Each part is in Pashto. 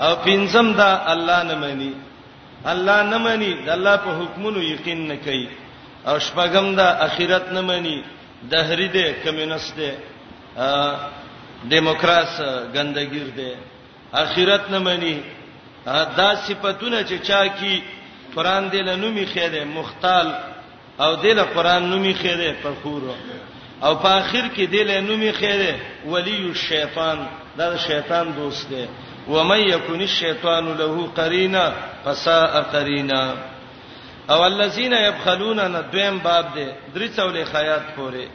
او پنځم دا الله نه مانی الله نه مانی د الله په حکمونو یقین نه کوي او شپږم دا اخرت نه مانی دهری دی کمونست دی دیموکراس ګندګیر دی اخرت نه مانی دا صفاتونه چې چا کی قران دې لنومي خیره مختال او دله قران نومي خیره په خور او په اخر کې دله نومي خیره ولی الشیطان دا شیطان دوست دی و من یکون الشیطان له قرینا فساء قرینا او الذين يبخلون ندویم باب دی درې څولې خیات پورې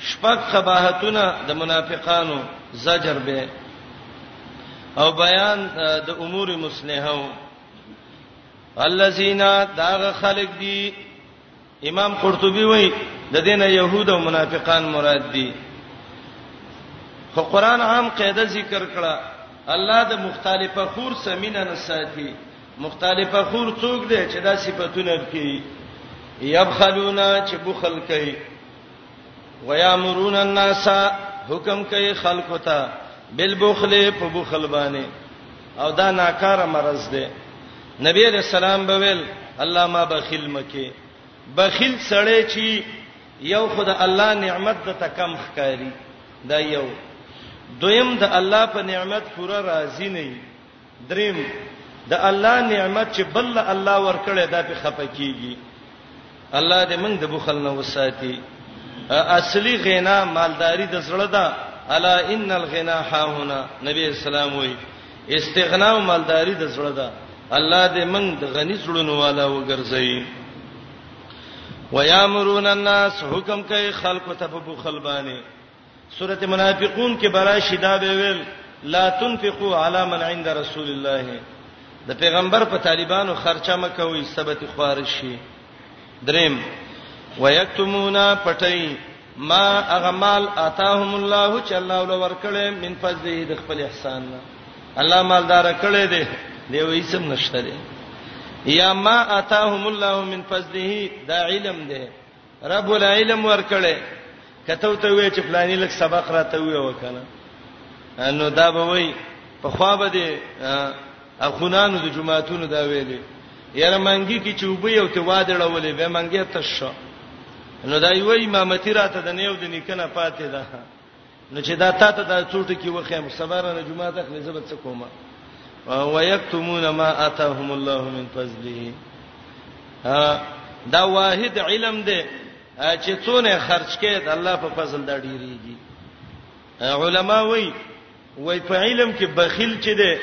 شپږ خباحتونه د منافقانو زجر به او بیان د امور مصلحه الذين داغ خلق دي امام قرطبي وای د دینه يهود او منافقان مراد دي خو قران عام قاعده ذکر کړه الله د مختلفه خور سمینه نساتی مختلفه خور څوک دی چې دا صفاتونه کوي یبخلونا چې بخل کوي ويامرون الناس حکم کوي خلق ته بالبخل په بخل باندې او دا ناکاره مرز ده نبی علیہ السلام بویل الله ما بخیل مکه بخیل سړی چی یو خدای الله نعمت د تکم خکاری دا یو دویم د الله په نعمت پورا راضی نه دریم، د الله نعمت چې بل له الله ورکړی دا پې خپه کېږي. الله دې موږ د بخل نه وساتي. اصلي غنا مالداري د زړه ده، الا ان الغنا هاهنا، نبی اسلام وایي استغنا او مالداري د زړه ده. الله دې موږ د غني زړونو والا وګرځي. ويامرون الناس حکم کوي خلق ته په بخل باندې سورته منافقون کې برا شیدا به ویل لا تنفقوا علی من عند رسول الله د پیغمبر په طالبانو خرچه مکوي سبت خوارشي دریم ويكتمونا پټي ما اغمال اتاهم الله چې الله ول ورکړي من فضله د خپل احسان نه الله مالدار کړي دي دی وې سم نشته دي یا ما اتاهم الله من فضله دا علم دی رب العلم ورکړي کته ته وی چې فلانی لک سبق را ته وی وکنه نو دا به وی په خوا به دي اخونانو د جمعهتونو دا ویلي یاره منګي کې چې وبې او ته وادړولې به منګي ته شو نو دا یو امامتی راته د نیو د نکنه پاتې ده نو چې دا تا ته دا څوټه کې وخیم صبر نه جمعه ته خلې زبر څه کومه ويكتمون ما اتاهم الله من فضله دا واحد علم دی چې څونه خرج کړي د الله په فضل دا ډیریږي علما وایي وای په علم کې بخیل چې دی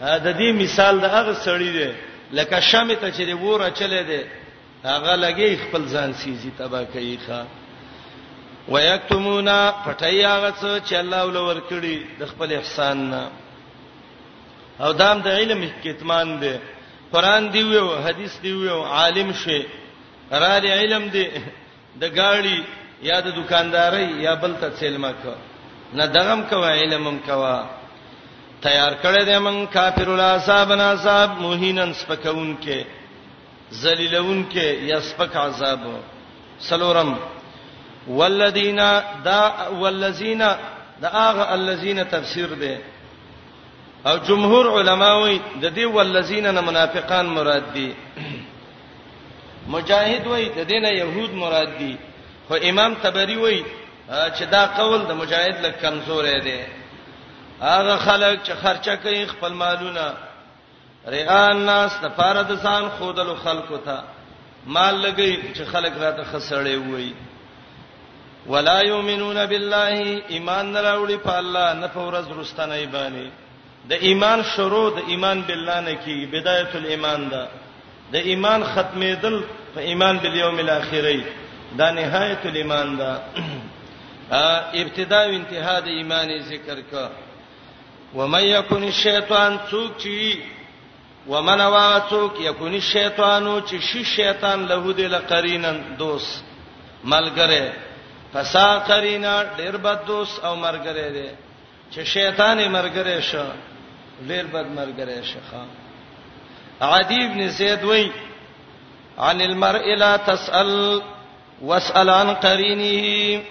د دې مثال د هغه سړی دی لکه شمه ته چې وره چلے دی هغه لګي خپل ځان سيزي تبا کوي ښا ويكتمونا پټي هغه څه چې الله ول ورکړي د خپل احسان نه او دام د علم کتمان دی قران دی ویو حدیث دی ویو عالم شي را دي علم دی د گاړي یا د دکانداري یا بل ته سلمه کو نه دغم کوا علمم کوا تیار کړی دی من کافر العذاب ناصاب موهینن سپکون کې ذلیلونکی یا سپک عذاب سلورم والذین دا والذین دا هغه الذین تفسیر دی او جمهور علماوی د دې والذین نه منافقان مراد دي مجاهد وای د دینه يهود مراد دي خو امام تبری وای چې دا قول د مجاهد لک کمزور دی هغه خلک چې خرچه کوي خپل مالونه رئا الناس د پاره د ځان خودلو خلکو ته مال لګي چې خلک راته خسړې وي ولا یؤمنون بالله ایمان نه راوړي په الله نه په ورځ رستنه ای باندې د ایمان شروع د ایمان بالله نه کی بدایت الایمان ده د ایمان ختمېدل په ایمان بالیوم الاخره دا نهایت الایمان ده ابتدا او انتها د ایمان ذکر کا ومن یکون الشیطان څوک چی ومن وا څوک یکون الشیطانو چې شي شیطان له دې لقرینن دوست ملګری فسا قرینا ډیر بد دوست او مرګره دی چې شیطان یې مرګره شو ډیر بد مرګره شخه عدی ابن زید وای عن المرء لا تسأل واسأل عن قرینه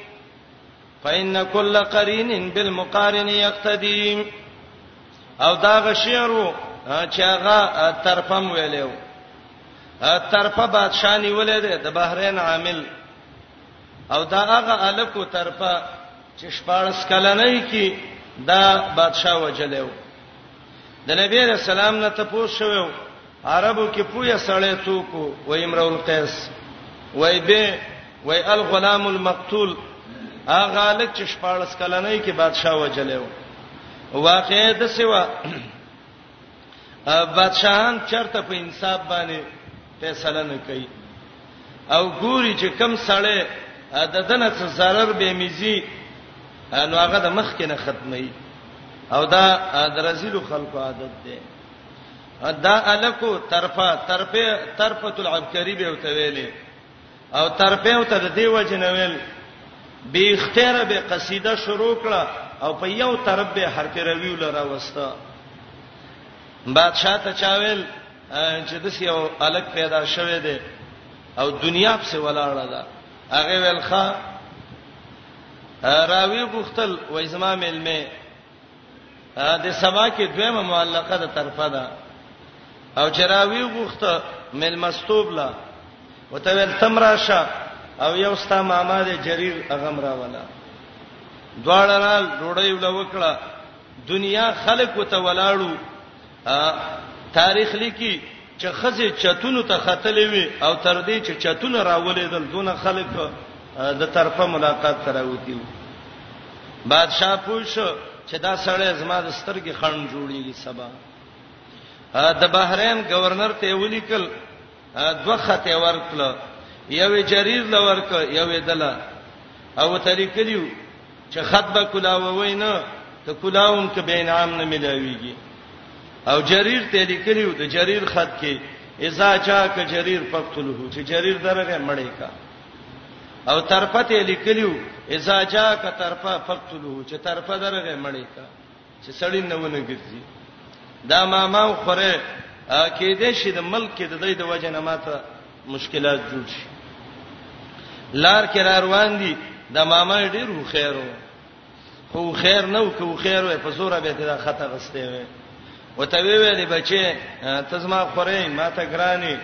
فإن كل قرين بالمقارن يقتدي او دا غشیرو چې هغه طرفم ویلو طرفه بادشاہ نیولې ده د بحرین عامل او دا هغه الکو طرفه چې شپارس کله نه کی دا بادشاہ وجلو د نبی رسول الله نه تاسو شوو عربو کې پوهه سړی څوک و امرؤ القیس وای به وای الغلام المقتول هغه لک چې شپارس کلنۍ کې بادشاه وجلې و واقع د سیوا بادشاہان چرته په انصاف باندې فیصله نه کوي او ګوري چې کم سړی د دنه څه zarar به میزي نو هغه د مخ کې نه ختمي او دا درزیلو خلکو عادت دی دا الکو طرفه طرفه طرفه العبقری به وته ویلې او طرفه وته د دی وجه نه ویل به اختیار به قصیده شروع کړه او په یو طرف به حرف رویو لره وسته بادشاہ ته چاویل چې د سیو الک پیدا شوه دی او دنیا په څه ولاړه ده هغه ویل ښا راوی غختل وای زما ملمه د سبا کې دویمه معلقه د طرفه ده او چراوی غوخته مل مستوب لا وته ول تمراشه او یو ستا ماما د جریر اغم را ولا دواړه رال ډوړی ول وکړه دنیا خلق وته ولاړو تاریخ لیکي چې خزه چتونو ته خطلې وي او تر دې چې چتونه راولې دل دونه خلک د طرفه ملاقات تراوتیو بادشاہ پوښ چې دا سړی زما د سترګې خړن جوړیږي سبا د بحرین گورنر ته ولیکل دوه خطه ورکړ یوې جریر لور ک یوې دلا او تری کلیو چې خط به کلاوه وینا ته کلاوم ک بین عام نه ملاویږي او جریر ته لیکلیو د جریر خط کې اذا چا ک جریر فقتله چې جریر درغه مړې کا او طرفه ته لیکلیو اذا چا ک طرفه فقتله چې طرفه درغه مړې کا چې سړی نه ونه ګرځي دا ماما او خوره کې دې شي د ملک کې د دې د وجه نه ماته مشکلات جوړ شي لار کې را روان دي د ماما ډیر خو خیرو خو خیر نه کو خیر وې په زوره به ته خطر غسته وې وته وی ویلې بچي تزما خورې ما ته ګرانی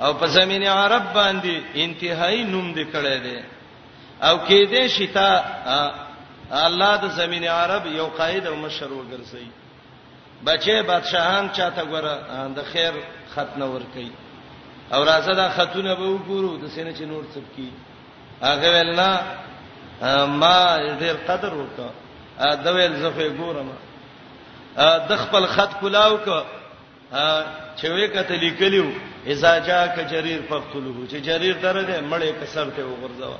او په زمين عرب باندې انتهایی نوم دې کړې دې او کېدای شي تا الله د زمين عرب یو قائد او مشر وګرځي بچي بادشاهان چاته ګوره د خیر خط نه ور کوي او راځه دا خطونه به وګورو د سینې چې نور څه کی هغه ولنا ما ډیر قدر وکړه دا ویل زه فه ګورم د خپل خط کلاو ک چې وې کته لیکلیو اذا جاءک جریر فقتله چې جریر درغه مړې کسر ته وغورځوا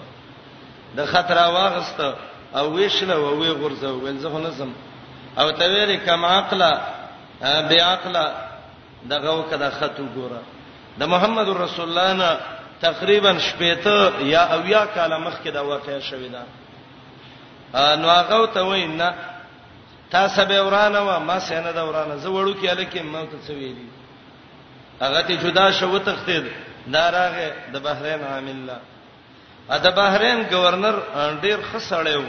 د خطر واغست او ویشله او وی غورځو ول زه نظم او ته ویری کم عقل بی عقل دغه وکړه خطو ګوره د محمد رسول الله نه تقریبا شپېته یا اویا کاله مخکې دا واقعیا شوې ده نو هغه ته وینا تا څه به ورانه و ما څه نه دا ورانه زه وړو کې الکه ما ته څه ویلی هغه ته جدا شو تختید دا راغه د بحرین عامل لا ا د بحرین گورنر ډیر خسړیو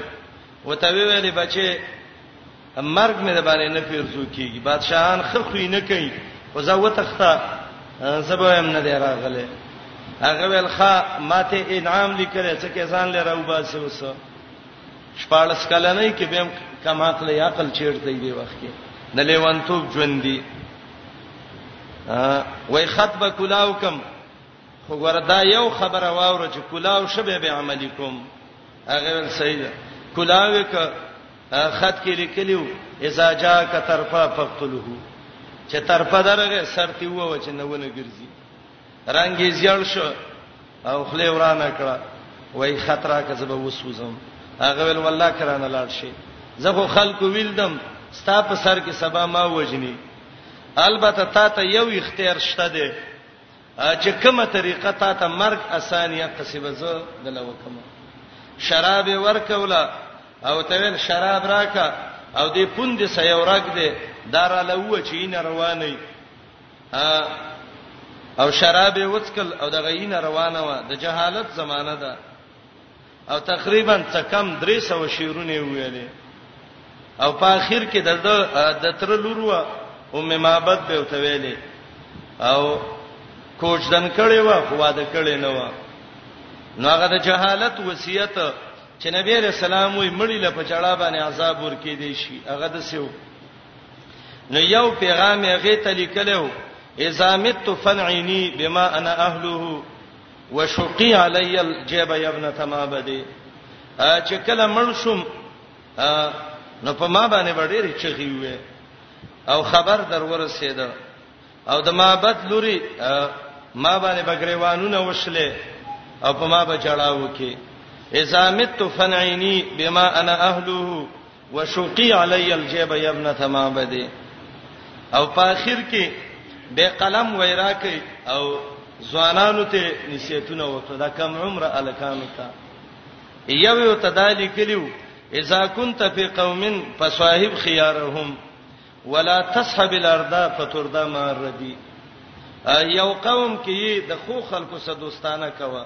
وته ویلې بچي مرګ مې د باندې نه پیرزو کیږي بادشاہان خخوی نه کوي خو زه وتخته زبو هم نه دی راغله هغه ولخه ماته انعام لیکل څه کې ځان لره وباسه وسه شپاړس کلنۍ کې به کم عقل یا عقل چیرته دی وخت کې د لیوانتوب ژوند دی وای خطب کلاو کم خو وردا یو خبره واوره چې کلاو شبه به عملی کوم هغه ول صحیح ده کلاو ک خط کې لیکلیو اذا جاء کترفا فقتله چې ترفا درغه سرتی وو چې نه ونه ګرځي رنګ یې زیړ شو او خله ورانه کړه وای خطر که زب وسوزم هغه ول والله کرانه لاړ شي زه خو خلکو ویلدم ستا په سر کې سبا ما وجني البته تا ته یو اختیار شته دی چې کومه طریقه تا ته مرګ اسانیه قصبه زه دلو کوم شراب ورکولا او ته ویل شراب راکا او دې پوند سې یو راګ دې داراله و چې نه رواني او شراب یې وڅکل او د غیینه روانه و د جهالت زمانہ ده او تقریبا څه کم 300 شعرونه ویلې او په اخر کې د د تر لورو ام معبد به وته ویلې او کوچ دن کړي و خو واده کړي نه و نو هغه د جهالت وصیت چې نبی رسول الله وي مړی له پچړا باندې عذاب ورکې دي شي هغه د سیو نو یو پیغام یې غې ته لیکلو اذا مت فنعینی بما انا اهله وشقی علی الجیب یا ابن تمابدی چې کله مړ شوم نو په ما باندې وړې چغي وې او خبر در ورسېد او د معبد لوري ما باندې بګریوانونه وشله او په ما به جړاو کې اذا مت فنعینی بما انا اهله وشقي علی الجیب یا ابن ثمابد او په اخر کې به قلم ویرا کوي او ځوانانو ته نصیحتونه وکړه دا کم عمر الکانو ته یو یو تدالی کلیو اذا كنت في قوم فصاحب خيارهم ولا تصحب الارض فتردا ما ردي یو قوم کې د خو خلکو سره دوستانه کوه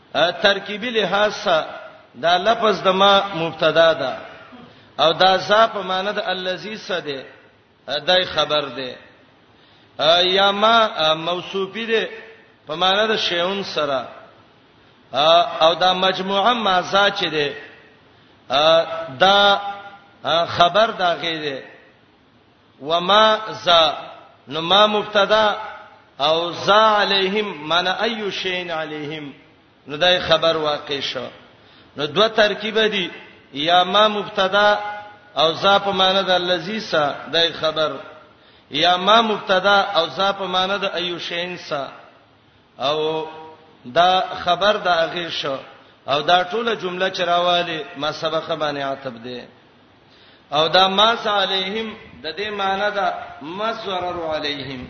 ترکیبی لحاظ سا دا لفظ د ما مبتدا ده او دا ذا په معنی د الذی سا ده دای خبر ده یا ما موصوفی ده په معنی د شیون سره او دا مجموعه ما ذا چي ده دا خبر دا غي ده وما ذا نو ما مبتدا او ذا علیهم من ایو شین علیهم نو دای خبر واقع شو نو دوه ترکیب دي یا ما مبتدا او ذا په معنی د الذی سا دای خبر یا ما مبتدا او ذا په معنی د ایو شین سا او دا خبر د هغه شو او دا ټوله جمله چرواله ما سبق باندې عتب دی او دا ما علیهم د دې معنی دا مزرر علیهم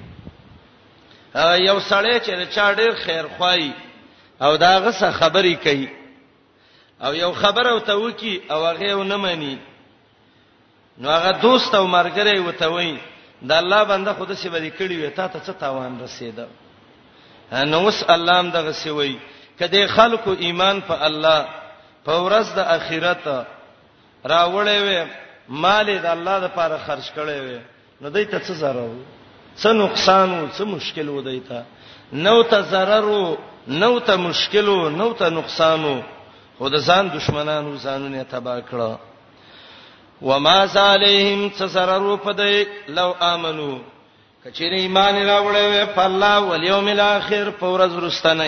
یو سړی چې چا ډیر خیر خوای او دا غسه خبرې کوي او یو خبره او ته وکی او هغه و نه مانی نو هغه دوست او مرګره وته وای د الله بنده خود سي بری کړی وي تا ته څه تاوان رسیدا نو وس الله هم دغه سی وای کله خلکو ایمان په الله په ورځ د اخرت راوړې وي مال د الله لپاره خرج کړي وي نو دای ته څه zarar وو څه نقصان وو څه مشکل وو دای ته نو ته zarar وو نو ته مشکل وو نو ته نقصان وو خو د ځان دشمنانو ځانونه تبا کړه وما زالهم څه zarar وو په دای لو امنو کچېرې ایمان راوړې وې په الله او یوم الاخر په ورځ ورستنه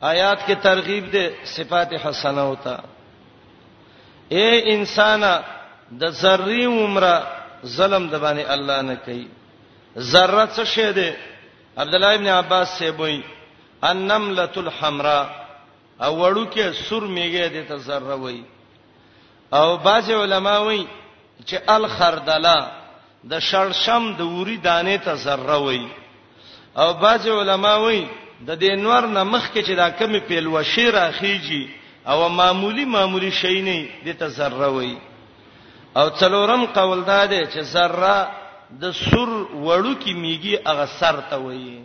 آیات کې ترغیب ده صفات حسنه وتا اے انسان د ذری عمره ظلم د باندې الله نه کوي ذره څه شه ده عبد الله ابن عباس سے وای النمله الحمراء او وړو کې سور میګه دې ته ذره وای او بعض علما وایي چې الخردله د شړشم د وری دانه ته ذره وایي او بعض علما وایي د دې نور نه مخکې چې دا کمی پیلو شی راخیږي او معمولی معمولی شی نه د ته ذره وایي او څلورم قول دا دی چې ذره د سر وړو کې میږي هغه سر ته وایي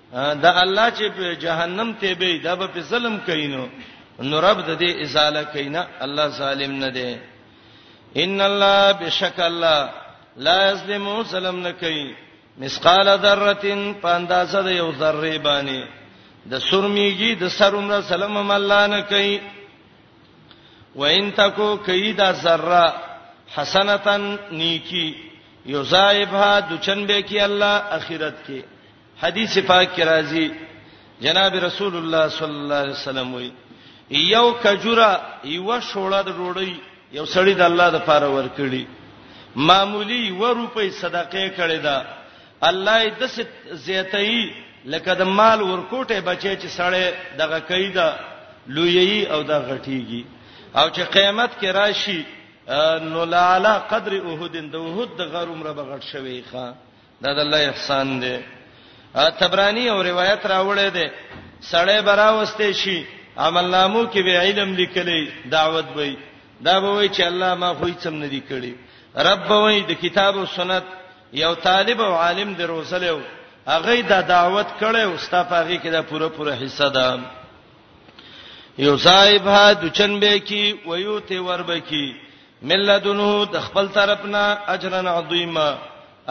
دا الله چې په جهنم ته به دا به په ظلم کینو نو رب د دې ازاله کینا الله ظالم نه دی ان الله بشک الله لا یظلم ظلم نه کوي مسقال ذره په اندازه د یو ذره باندې د سرمیږي د سرومره سلام الله نه کوي وان تکو کیدا ذره حسنتن نیکی یصائبها دچن به کی الله اخرت کې حدیث پاک کې راځي جناب رسول الله صلی الله علیه وسلم وی یو کجوره یو شوړه د ډوړی یو سړی د الله د پاره ورکړي معمولی و روپې صدقه کړي دا الله یې د زیاتې لکه د مال ورکوټه بچي چې سړی دغه کیدا لویي او د غټیږي او چې قیامت کې راشي نو لالا قدر احد د احد د غر عمره بغټ شوی ښا دا د الله احسان دی تبرانی او روایت راوړی دی سړی براوسته شي عمل نامو کې به علم لیکلی دعوت وي دا به وي چې الله ما خو هیڅ هم نه دی کړی رب به وي د کتاب او سنت یو طالب او عالم دی روزلو هغه دا دعوت کړي او ستاپاږي کې دا پوره پوره حصہ ده یو صاحب ها دچن به کی ویو ته ور به کی ملذنه د خپل طرفنا اجرن عظیما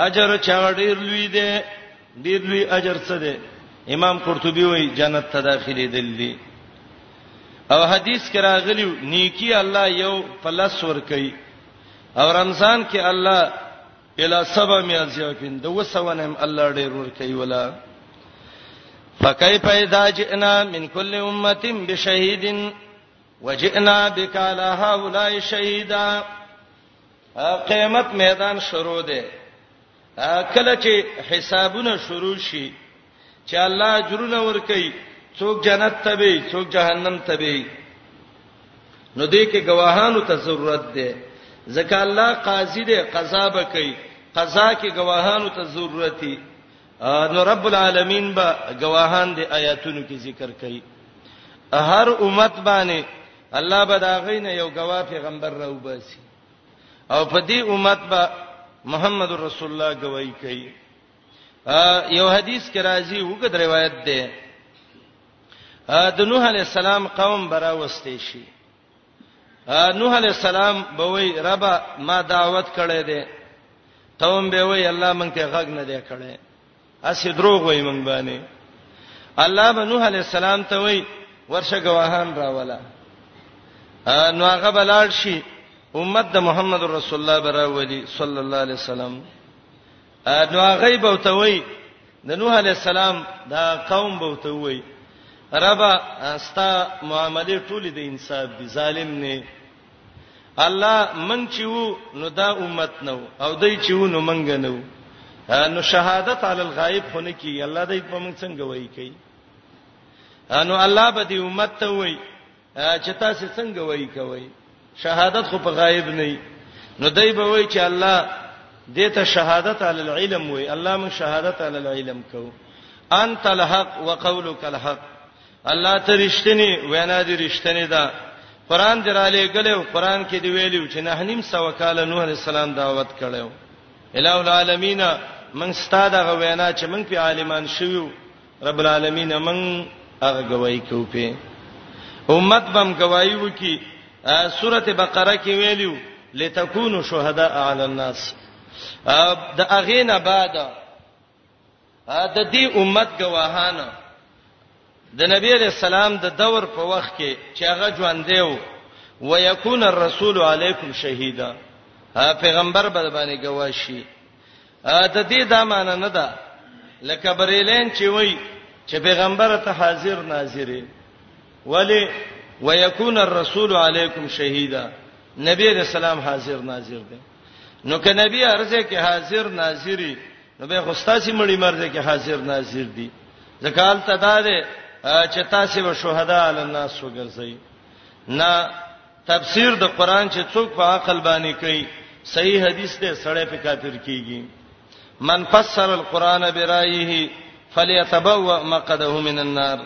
اجر چا ډیر لوی دی ډیر لوی اجر څه دی امام قرطبي وایي جنت ته داخلي دلی او حدیث کې راغلی نیکی الله یو پلس ور کوي او رمضان کې الله الا سبا میازیفین د وسونم الله ډیر ور کوي ولا فکیف اذا جئنا من کل امه بشهید وجئنا بک علی هؤلاء شهیدا قیامت میدان شروع دی کله چې حسابونه شروع شي چې الله اجرونه ور کوي څوک جنت ته وي څوک جهنم ته وي نو دې کې گواهانو ته ضرورت ده ځکه الله قاضي دی قضا به کوي قضا کې گواهانو ته ضرورت دي نو رب العالمین به گواهان دی آیاتونو کې ذکر کړي هر امت باندې الله به دا غینه یو گواه پیغمبر راو باسي او په دې امت به محمد رسول الله گواہی کوي یو حدیث کې راځي وګد روایت ده د نوح علی السلام قوم براوستي شي نوح علی السلام به وی رب ما دعوت کړې ده توم به وی الله مونږ ته غږ نه دی کړې اسی دروغ وای مونږ باندې الله به نوح علی السلام ته وی ورشه گواهان راولا نو هغه بلال شي امت د محمد رسول الله براولي صلی الله علیه وسلم نو هغه به ته وای د نوح علی السلام دا قوم به ته وای ربا استا معاملې ټولې د انصاف دي ظالم نه الله من چې وو نو دا امت نو او دای چې وو نو منګ نو نو شهادت علی الغائب خونه کی الله دې په موږ څنګه وای کوي نو الله به دې امت ته وای چې تاسو څنګه وایي کوي شهادت خو په غایب نه نو دای به وایي چې الله دې ته شهادت علی العلم وایي الله موږ شهادت علی العلم کو انت الحق وقولك الحق الله ته رښتینی وینا دې رښتینی ده قران درالې غلې قران کې دی ویلو چې نه نیم سو کال نوح علی السلام دعوت کړو الہ العالمین من ستاده غوینا چې من په عالمان شویو رب العالمین من هغه گواہی کو په امت بم گواہی وکي سوره بقره کې ویلو لتكونوا شهداء على الناس د اغه نه بعد د دې امت گواهان د نبی علیہ السلام د دور په وخت کې چې هغه ژوند دی او یکون الرسول علیکم شهیدا پیغمبر به باندې گواهی د دې دا معنی نه ده لکه بریلین چې وای چې پیغمبر ته حاضر ناظر ولی ويكون الرسول علیکم شهیدا نبی رسول الله حاضر ناظر دی نو که نبی ارزه کې حاضر ناظری نو به خوستاسي مړی مرزه کې حاضر ناظر دي ځکهال ته دا ده چې تاسو به شهدا علی الناس وګرځي نه تفسیر د قران چې څوک په عقل باندې کوي صحیح حدیث ته سړی په کافر کیږي من فسر القران برایه فلیتبوا مقعده من النار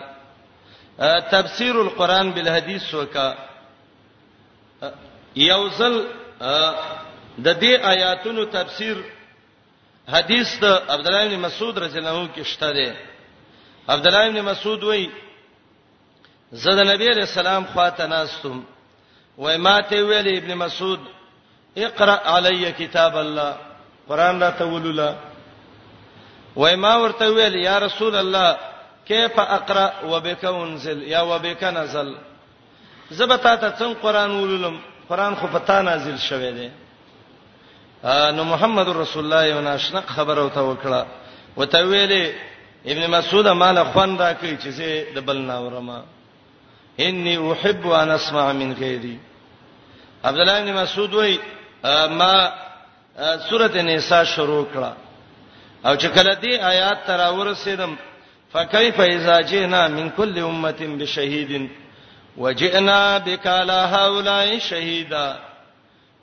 تفسیر القران بالحدیث وکا یوزل د دې آیاتونو تفسیر حدیث د عبد الله بن مسعود رضی الله عنه کې شته دی عبد الله بن مسعود وایي زه د نبی علیہ السلام خواته ناستم وای ما ته ویل ابن مسعود اقرا علی کتاب الله قران را ته ولولا وای ما ورته ویل یا رسول الله کیف اقرا وبک انزل یا وبک نزل زبتا ته څنګه قران ولولم قران خو پتا نازل شوه دی نو محمد رسول الله یو ناشنا خبر او ته وکړه وته ویلې ابن مسعود مال خوان را کوي چې زه د بل ناورما انی احب ان اسمع من غیری عبد الله بن مسعود وای ما سورته نساء شروع کړه او چې کله دې آیات تر ورسېدم فكيف اذا جئنا من كل امه بشهيد وجئنا بك على هؤلاء شهيدا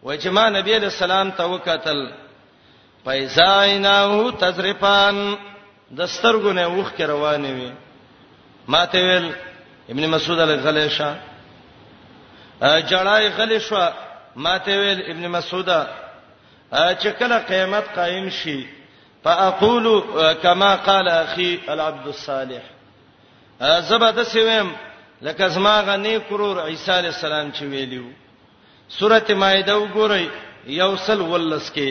وای چې ما نبی علیہ السلام ته وکتل پیزایناو تزرفان د سترګو نه وښ کې روانې وي ما ته ویل ابن مسعود الغلی شا جړای غلی شو ما ته ویل ابن مسعود چې کله قیامت قائم شي فاقول كما قال اخي العبد الصالح زبد سویم لکه زما غنی کرور عیسی علی السلام چې ویلیو سورت مائده وګورئ یوسل ولس کې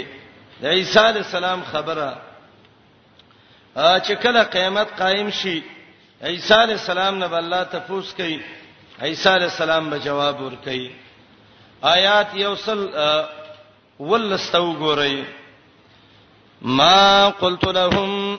د عیسی علی السلام خبره چې کله قیامت قائم شي عیسی علی السلام نه الله تفوس کوي عیسی علی السلام به جواب ور کوي آیات یوسل ولستو ګورئ ما قلت لهم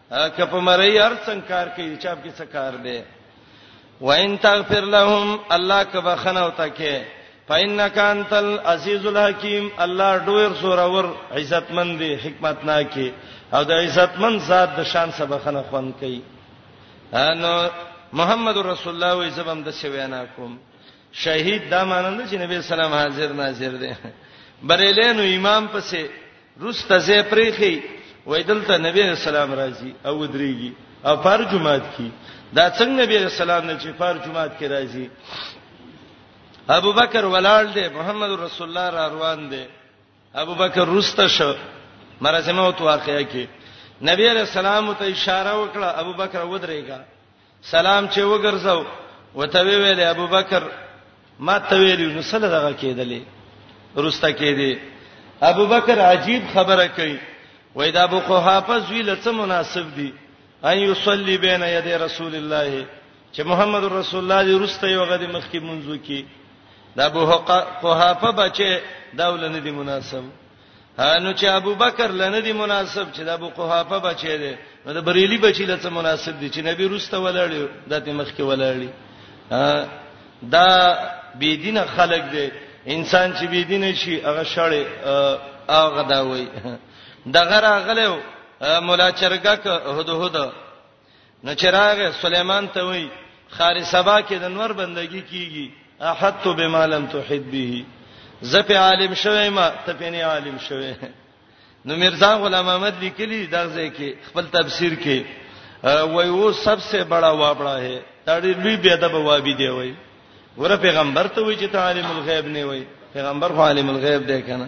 که په مرۍ هر څنګه کار کوي چا په څه کار دی وان تغفر لهم الله که بخنه وتا کې فإنك أنت العزيز الحكيم الله ډویر سورور عزتمن دی حکمت ناکي او د عزتمن ذات د شان سبا خنه خوان کوي نو محمد رسول الله وي زبم د شوینا کوم شهید دا مانند چې نبی سلام حاضر ناظر دی بریلینو امام پسې روسته زه پریخي وای دلته نبی رسول الله راځي او دريږي او پر جمعات کی دا څنګه نبی رسول الله نه چې پر جمعات کی راځي ابو بکر ولاړ دی محمد رسول الله را روان دی ابو بکر روسته شو مرزمه او واقعیا کی نبی رسول الله ته اشاره وکړه ابو بکر ودرېګا سلام چې وګرځاو وته ویل ابوبکر ما ته ویل نو سره دغه کېدلې روسته کېدې ابوبکر عجیب خبره کوي وای دا ابو قحافه زوی لڅ مناسب دی ان یصلی بین ید رسول الله چې محمد رسول الله دی روسته یو غدي مخ کې منځو کې دا ابو قحافه بچي داول نه دی مناسب نو چې ابوبکر لنه دی مناسب چې د ابو قحافه بچی دی نو د بریلی بچی لته مناسب دی چې نبی روسته ولاړی دته مخ کې ولاړی دا بی دینه خلق دی انسان چې بی دینه شي هغه شړې هغه دا وای دغه راغلو مولا چرګک هدو هدو نو چراغ سليمان ته وای خاري سبا کې د نور بندگی کیږي احدت بما لم تحد به زه په عالم شوم ما ته په نه عالم شوم نو مرزا غلام احمد لیکلی دغه کې خپل تفسیر کې وای و سبسه بڑا وابړه ہے تړي لوی بیا د بوابي دی وای ور پیغمبر ته وای چې عالم الغیب نه وای پیغمبر خو عالم الغیب دی کنه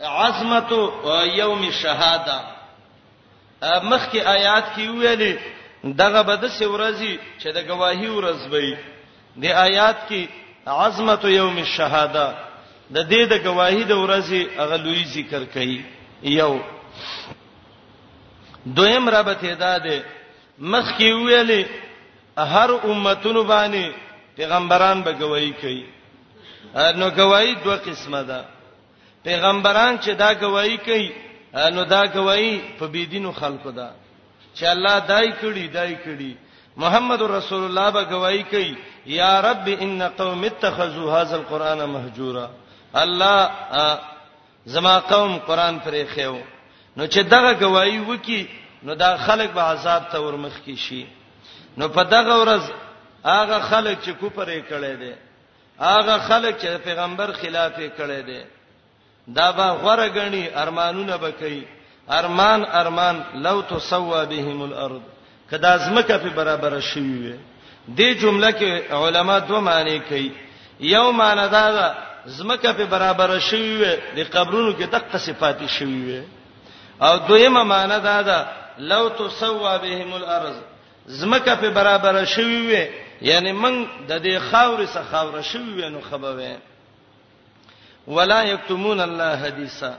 عظمت یوم الشهاده مخکې آیات کې ویلي دغه بد سي ورځي چې د گواهی ورځ وي د آیات کې عظمت یوم الشهاده د دې د گواهی د ورځي هغه لوی ذکر کړي یو دویم رابطه ده ده مخکې ویلي هر امتونو باندې پیغمبران به گواہی کوي نو گواہی دوه قسمه ده پیغمبران چې دا گواہی کوي نو دا گواہی په بيدینو خلکو ده چې الله دای کړي دای کړي محمد رسول الله به گواہی کوي یا رب ان قوم اتخذوا هذا القران مهجورا الله زما قوم قران پرې خېو نو چې دغه گواہی وکي نو دا خلک به عذاب ته ورمخ کی شي نو په دغه ورځ هغه خلک چې کوپرې کړي دي هغه خلک چې پیغمبر خلاف یې کړی دی دا به غره غني ارمانونه به کوي ارمان ارمان لو تسوا بهم الارض کدا زمکه په برابر شي وي دې جمله کې علما دوه معنی کوي یو معنی دا ده زمکه په برابر شي وي د قبرونو کې دغه صفات شي وي او دویمه معنی دا ده لو تسوا بهم الارض زمکه په برابر شوی وي یعنی من د دې خاور سره خاور شوی وي نو خبوي ولا یکتمون الله حدیثا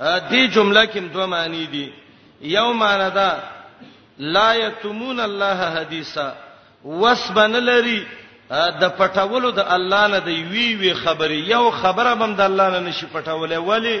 دې جمله کې دوه معنی دي یو معنی دا لا یکتمون الله حدیثا وسبن لري د پټولو د الله نه دی وی وی خبري یو خبره بم د الله نه نشي پټولې ولی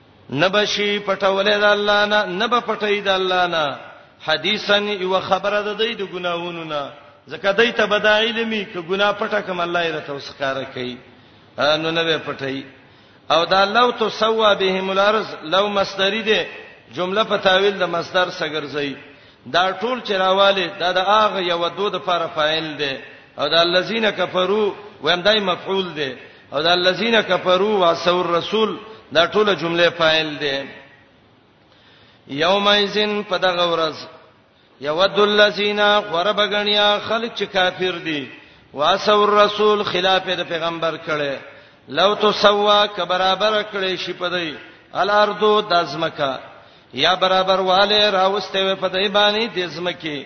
نه به شي پټولې د الله نه نه به پټې د الله نه حدیثا یو خبره ده د دې ګناوونو نه ځکه دای ته بدایل می ک ګنا پټه کوم الله یې راته وسکاره کوي نو نه به پټې او دا لو تو سوا بهم الارض لو مصدری ده جمله په تاویل د مصدر سګرځي دا ټول چرواله دا د اغه یو دود لپاره فاعل ده او دا الذين كفروا وهم دای مفعول ده او دا الذين كفروا وعصوا الرسول دا ټوله جمله فاعل ده یومئذین په دغه ورځ یود الذین غربغنیا خلق چې کافر دي واسو الرسول خلاف د پیغمبر کړي لو تو سوا ک برابر کړي شي په دی الاردو دزمکا یا برابر والے راوسته په دی باندې دزمکه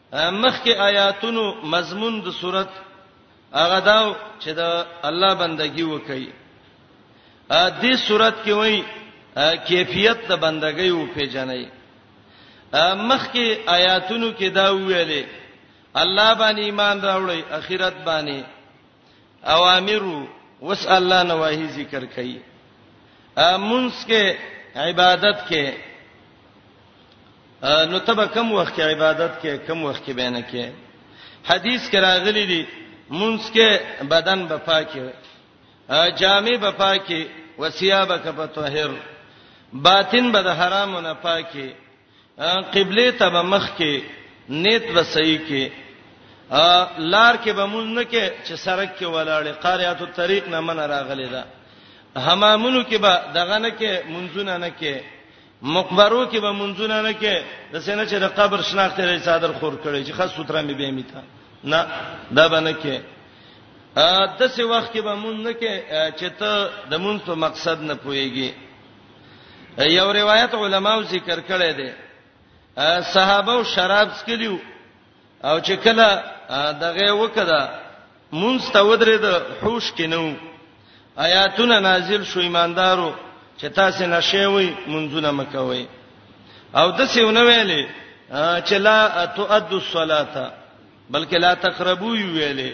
مخکې آیاتونو مضمون د صورت هغه دا چې د الله بندگی وکړي ا دې صورت کې وایي کیفیت د بندګۍ او پیژنې مخکې آیاتونو کې دا ویلې الله باندې ایمان راوړی اخرت باندې اوامر وس الله نواهی ذکر کړي امنس کې عبادت کې نو تب کم وخت کې عبادت کې کم وخت کې بینه کې حدیث کې راغلي دي منس کې بدن به پاکي جامې به پاکي وسیابک فطهر باطن به د حرامو نه پاکي قبله ته مخ کې نیت به صحیح کې لار کې به مونږ نه کې چې سرک کې ولاړې قاریاتو طریق نه من راغلې ده حمامونو کې به دغه نه کې منځونه نه کې مقبرو کې به منځونه نه کې د سینې چې د قبر شناخته لري صادر خور کړي چې خاص ستره مې به میته نه دا به نه کې د څه وخت کې به مونږ نه کې چې ته د مونږ په مقصد نه پويږي یو روایت علماو ذکر کړی دی صحابه او شراب سکلیو او چې کله دغه وکړه مونږ ته ودرې د حوش کې نو آیاتونه نازل شو ایماندارو چې تاسو نشه وي مونږونه مکوي او د سیونه ویلې چې لا تؤدوا الصلاه بلکې لا تقربوا ویلې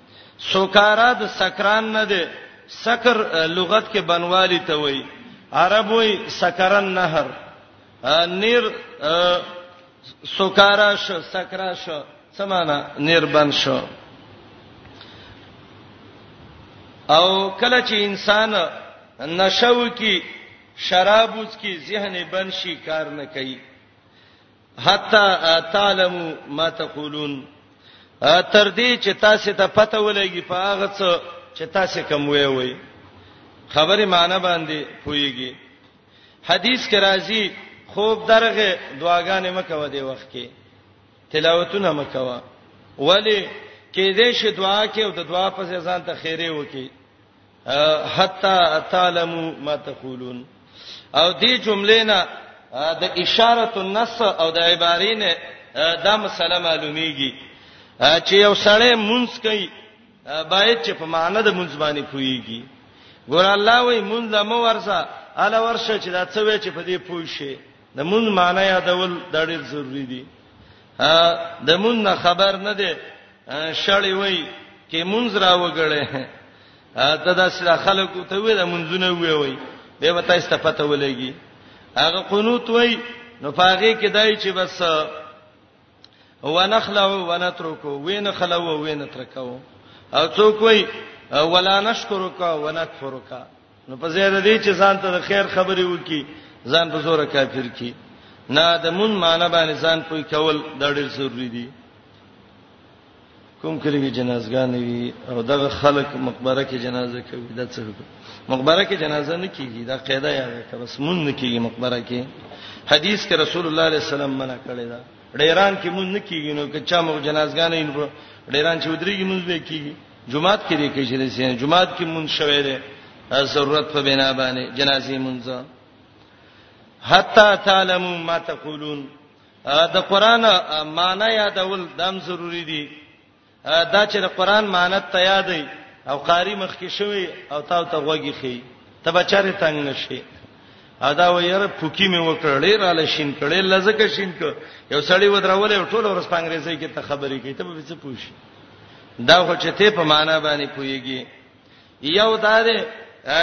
سوکارا د سکران نه ده سکر لغت کې بنوالی ته وای عرب وای سکرن نهر نیر سوکارا ش سکرا ش سمانا نیر بن ش او کله چې انسان نشو کی شراب وڅ کی ذهن بن شي کار نه کوي حتا تعلمو ما تقولون تر دې چې تاسو ته پته ولګي په هغه څه چې تاسو کوم وی وی خبره معنی باندې پويږي حدیث کې راځي خوب درغه دعاګانې مکوه دی وخت کې تلاوتونه مکوه ولی کې دې شي دعا کې او د دعا په ځان ته خیره وکي حتا تعلموا ما تقولون او دې جملې نه د اشاره النص او د عبارین دا مسله معلومیږي چې یو سړی مونږ کوي باید چې په معنی د مونږ باندې پويږي ګور الله وای مونږ له مو ورسه اله ورشه چې دا څه وی چې په دې پوي شي د مونږ معنی یادول دا ډیر ضروری دي د مونږ خبر نه دی شړې وای کې مونږ را وګړې ته دا سره خلکو ته وې دا مونږونه وې وای به وتا استفاده ولګي هغه قنوت وای نو پاغه کې دای چې بس ونخلو ونترکو وین خلو وین ترکو او څوک وای ولا نشکرک ونکفرک نو په ځای د دې چې ځان ته د خیر خبرې وکي ځان په زوره کافر کی نه د مون معنی باندې ځان پوي کول د ډېر ضروری دي کوم کلی کې جنازګان وي او دغه خلک مقبره کې جنازه کوي دا څه وکړي مقبره کې جنازه نه کیږي دا قاعده یاده کړه بس مون نه کیږي مقبره کې حدیث کې رسول الله صلی الله علیه وسلم منع کړی دا ډیران کې مونږ نه کیږي نو که چا مو جنازګانې نه په ډیران چې ودرېږي مونږ به کیږي جمعات کې دې کې چې دې سین جمعات کې مونږ شوې ده ضرورت په بنا باندې جنازې مونږ حتا تعلم ما تقولون دا قران معنا یادول دام ضروری دي دا چې د قران معنی ته یادې او قاری مخ کې شوی او تاو ته غوږی خي ته بچاره تنگ نشي ادا ويره پوکي مې وکړلې را لشین کړې لزکه شین ک یو سړی ودرولې ټول ورځ په انګریزي کې ته خبرې کوي ته به څه پوښي دا خو چې ته په معنا باندې پويږي یو دا دی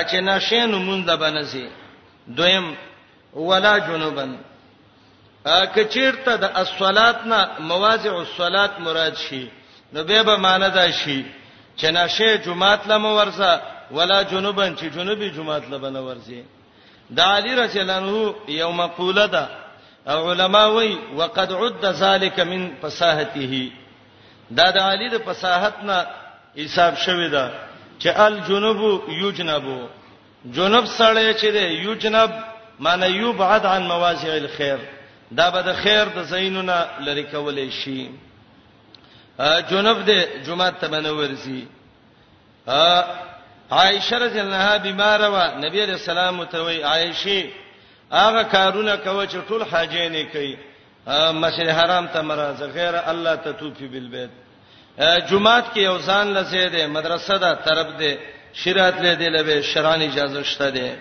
چې نشین مونږ د بنسي دویم ولا جنوبن کچیرته د الصلات نه مواضع الصلات مراد شي نو به به معنی دا شي چې نشه جمعات لمه ورزه ولا جنوبن چې جنوبي جمعات لبنه ورزه د علی رضی الله عنه یو مقوله ده علما وی وقد عد ذلك من فصاحته دا د علی د فصاحت نه حساب شوی ده چې الجنوب یجنبو جنب سړی چې دی یجنب معنی یبعد عن مواضع الخير دا به د خیر د زینونه لری کولې شي جنب دې جمعه ته بنورځي عائشه رضی الله عنها بیمار و نبی علیہ السلام ته وی عائشه هغه کارونه کوي چې ټول حاجې نه کوي مسجد حرام ته مرزه غیر الله ته توفی بالبیت جمعات کې یو ځان لسه ده مدرسه ده طرف ده شریعت له دې لبه شران اجازه شته ده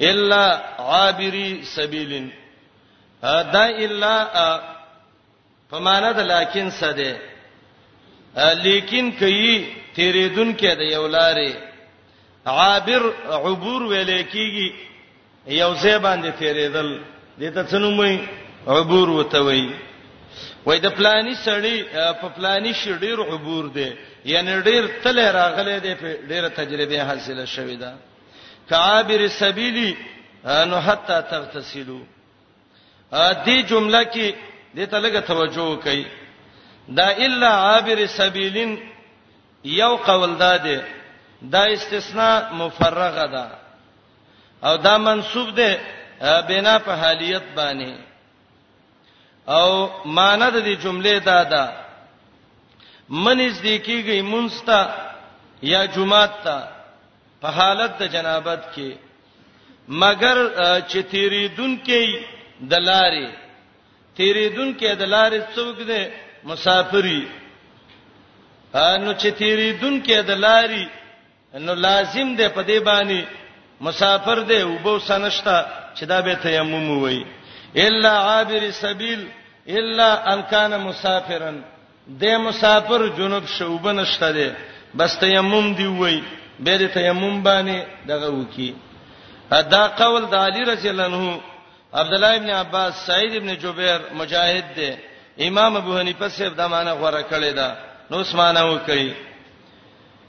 الا عابری سبیلن دا الا په معنا د لکن څه ده لیکن کوي تیرېدون کې د یو لارې عابر عبور ویل کېږي یو ځای باندې تیرېدل دې ته څه نوم وي عبور وته وي وای د پلاني سړی په پلاني شي ډیر عبور دی یعنی ډیر تل راغلی دی په ډیره تجربه حاصله شوې ده کعابر سبیلی نو حتا تغتسلوا ا دې جمله کې دې ته لږه توجه وکړئ دا الا عابر سبیلین یو قول ده دا استثناء مفرغه ده او دا منسوب ده بنا په حالیت باندې او معنی د دې جملې دا ده منځ دې کیږي منستا یا جمعات ته په حالت د جنابت کې مگر چې تیریدون کې د لارې تیریدون کې د لارې څوک دی مسافری نو چې تیریدون کې د لارې نو لازم دی په دې باندې مسافر دی او بو سنشتا چې دا به تیمم وای الا عابر سبیل الا ان کان مسافرن د مسافر جنوب شوب نشته دی بس تیمم دی وای به د تیمم باندې دغه وکی دا قول د علی رضی الله عنه عبد الله ابن عباس سعید ابن جبیر مجاهد دی امام ابو حنیفه صاحب دا معنی غوړه کړی دا نو اسمانه وکي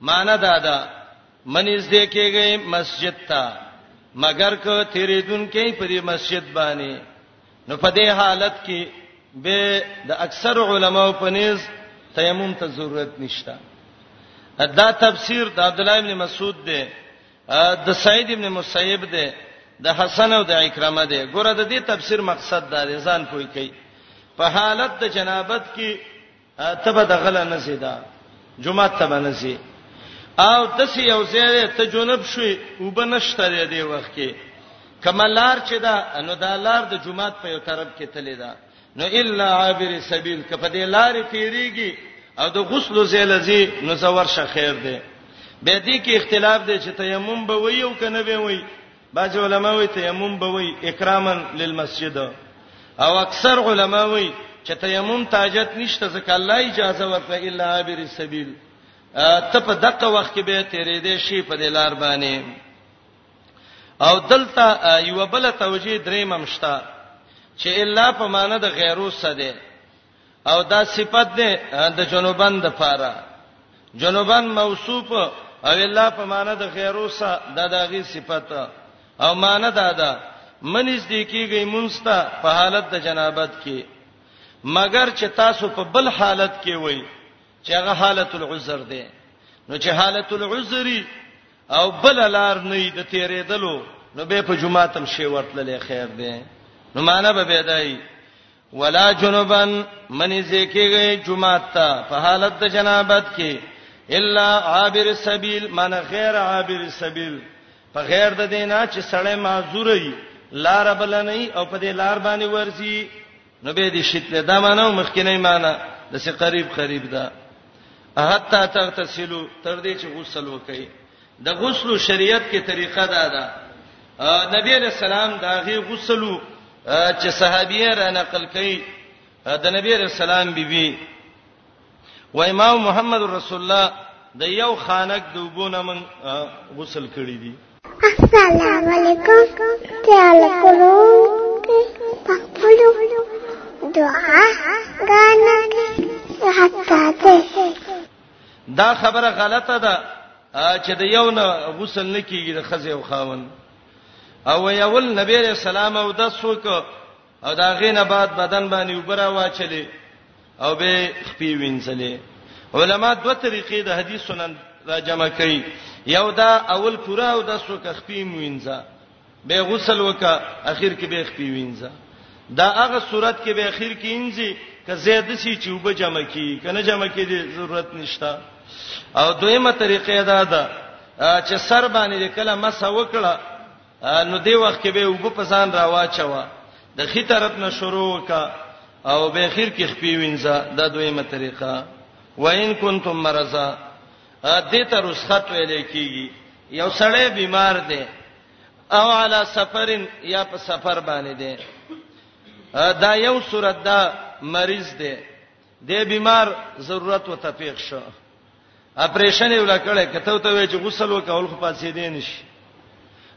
معنی دا ده منځ دې کېږي مسجد ته مگر که تیریدون کې په دې مسجد باندې نو په دې حالت کې به د اکثر علماو په نيز تیمم ته ضرورت نشته دا تفسیر د عبد الله ابن مسعود دی د سعید ابن مسیب دی د حسن او د اکرامه دی ګوره د دې تفسیر مقصد دا دی ځان پوي کوي په حالت د جنابت کې ته به دغله نه سي دا جمعه ته به نه سي او د سي یو ځای ته جنوب شوي وبنشته دی دی وخت کې کملار چې دا نو دا لار د جمعات په یو طرف کې تللی دا نو الا عابر سبیل کپه دې لار تیریږي او د غسل زیلزي نو زور شه خیر دی به دې کې اختلاف دی چې تیمم به وي او کنه به وي بعض علما وایي تیمم به وایي اکراما للمسجد او اکثر علما وایي چې تیمم تاجت نشته ځکه الله اجازه ورکړه الا عابر السبیل ته په دغه وخت کې به تیرې دې شي په دلار باندې او دلته یو بل توجیه درې ممشتا چې الا په معنی د غیرو سده او دا صفت ده د جنوبن د پاره جنوبن موصوف او الله په معنا د غیروسه د دغه صفت او معنا دا ده منځ دی کیږي مونستا په حالت د جنابت کې مگر چې تاسو په بل حالت کې وای چې هغه حالت العذر ده نو چې حالت العذری او بل لار نه د تیرېدلو نو به په جمعه تم شی ورتللې خیر ده نو معنا به بدای ولا جنبا منی زکیږي جمعه ته په حالت د جنابت کې الا عابر السبيل من غیر عابر السبيل په غیر د دینه چې سړی معذور وي لار بل نه او په دې لار باندې ورزي نو به دې شتله دا مانو مخکینه معنی د سي قریب قریب ده حتا تغتسلوا تر دې چې غسل وکړي د غسل شریعت کې طریقه دا ده نبی علیہ السلام دا غي غسل چې صحابیه را نقل کړي د نبی علیہ السلام بیبي و امام محمد رسول الله د یو خانک د وبونه من غسل کړی دی السلام علیکم تعال کولو پخپلو دعا غانا حتا ته دا خبره غلطه ده چې د یو نه غسل نه کیږي د خزه او خاون او یول نبی رسول الله او د سوک او دا غینه بعد بدن باندې وبره واچلې او به خپې وینځلې علما دوه طریقې د حدیث سنن را جمع کړي یو دا اول پورا او د سوک خپې وینځه به غسل وکا اخر کې به خپې وینځه دا هغه صورت کې به اخر کې انځي که زیاد شي چې وب جمع کی کنه جمع کې دې ضرورت نشته او دویمه طریقه دا ده چې سر باندې کله مس وکړه نو دې وخت کې به وب په ځان راواچوا د خې طرف نه شروع وکا او به اخر کې خپې وینځه دا دویمه طریقه وان کنتم مرزا دې ته رسخت ویل کیږي یو سړی بیمار دی او علی سفرن یا په سفر باندې دی دا یو صورت دا مریض دی د بیمار ضرورت وته پیښ شو اپریشن یې ولا کړه کته ته وی چې غسل وکول خو پاتې دي نشي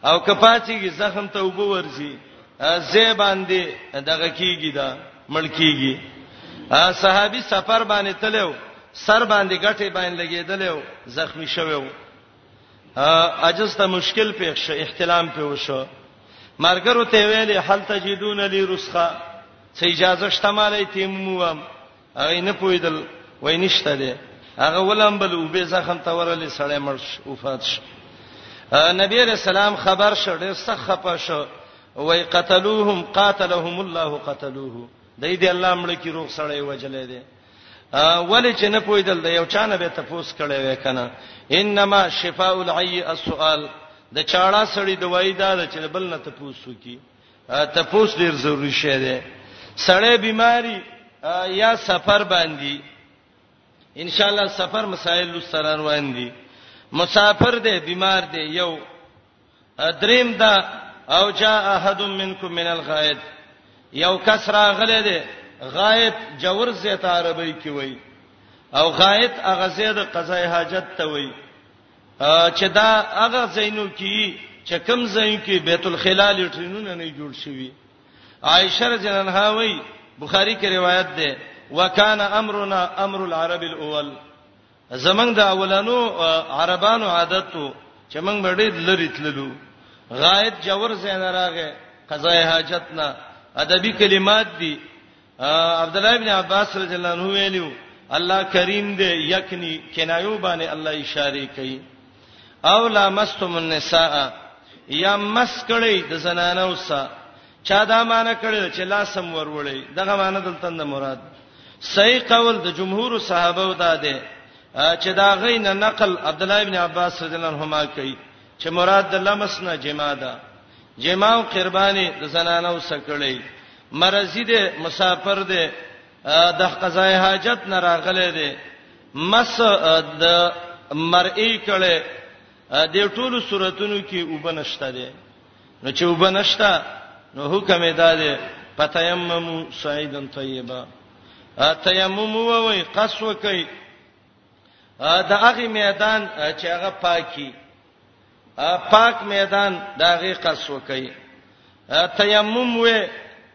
او کپاتیږي زخم ته وبو ورځي زه باندې دغه کیږي دا ملکیږي صحابي سفر باندې تلو سر باندې غټه باندې لګیدلو زخمی شوو اجز ته مشکل پیښ شو احتلام په وشو مرګرو ته ویلې حل تجدون لی رسخه څه اجازه شته مالې تیموم هغه نه پویدل وای نشته دی هغه ولم بل او به زخم ته ورلې سړی مړ شو وفات شو نبی رسول الله خبر شو ډېر سخت خپه شو وای قتلوهم قاتلهم الله قتلوه دای دی الله مړ کی روغ سړی وجلې دی ولی چې نه پویدل د یو چانه به تفوس کړي وې کنه انما شفاء العی السؤال د چاړه سړی دوايي دا چې بل نه تفوس وکي تپوس ډیر ضروری شی دی سړی بیماری یا سفر باندې ان شاء الله سفر مسائل لستران وایندي مسافر دی بیمار دی یو دریم دا او جاء احد منکم من الغائط یو کس راغله دی غائط جور زیت عربی کی وای او غائط اغه زید قضای حاجت ته وای چې دا هغه زینو کې چې کم زین کې بیت الخلال ټرینونه نه جوړ شوی عائشه رضی الله عنها وایي بخاری کې روایت ده وکانه امرنا امر العرب الاول زمنګ د اولانو عربانو عادت وو چې موږ ډېر لری تللو غایت جوور زین راغې قضای حاجت نه ادبی کلمات دي عبد الله ابن عباس رضی الله عنه ویلو الله کریم دې یکنی کنایو باندې الله اشاره کوي او لامستم النساء یا مس کړي د زنانو سره چا دا معنی کړي چې لاسم ورولې دغه معنی دلته نه مراد صحیح قول د جمهور صحابه و دا ده چې دا غین نقل عبد الله ابن عباس رضی الله عنهما کوي چې مراد د لمس نه جما ده جماع او قرباني د زنانو سره کړی مرزي دی مسافر دی د قضای حاجت نه راغلی دی مس د مرئی کړي د ټولو صورتونو کې وبنشته دي نو چې وبنشته نو حکم یې دادې فتیمم سعیدن طیبا تیمم ووي قصو کوي دا هغه میدان چې هغه پاکي پاک میدان دا غي قص وکي تیمم و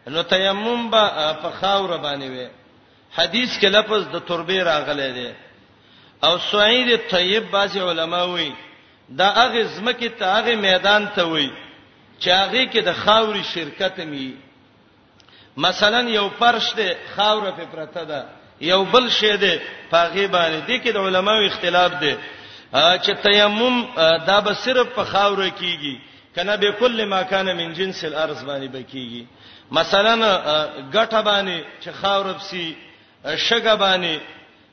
نو تیمم به په خاور باندې وي حدیث کې لفظ د تربه راغلی دی او سعید طیب بعضی علما وی دا هغه زمکه ته هغه میدان ته وی چې هغه کې د خاوري شرکت می مثلا یو فرش دی خاور په پرته ده یو بل شی دی پاغي باندې د کې د علماو اختلاف دی چې تیمم دا به صرف په خاور کیږي کنه به کل ما کان من جنس الارض باندې بکیږي مثلا ګټه باندې چې خاور بسی شګه باندې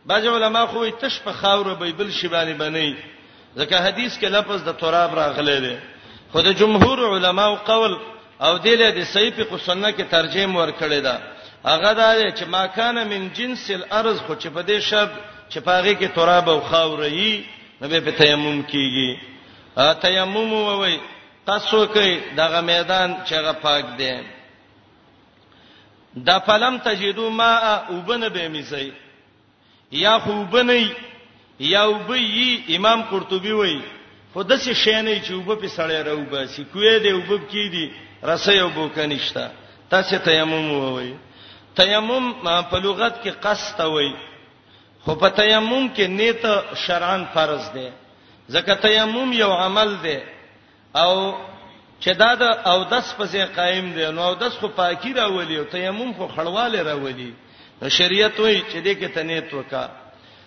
بعض علما خو تش په خاور به بل شی باندې بنئ ځکه حدیث کې لفظ د تراب راغلی دی خو د جمهور علما او قول او دله د سیف کو سنت کې ترجمه ور کړی دا هغه دا چې ما کان من جنس الارض خو چې په دې شب چې پاغه کې تراب او خاور یي نو به تیمم کیږي تیمم ووي قصو کوي دغه میدان چې هغه پاک دی دا فلم تجدو ما وبنه به میسي یا خو وبني یا وبي امام قرطبي وایي خود څه شي نه چې وب په سړی راو باسي کوې دی وب کې دی رسې او بوک نشتا تاسو تیمم ووي تیمم په لغت کې قصد وي خو په تیمم کې نیت شرعاً فرض دی ځکه تیمم یو عمل دی او چې دا د او دس په ځای قائم دی نو او دس خو پاکي راولي او تیمم خو خړواله راولي نو شریعت وایي چې دې کې تنیت وکا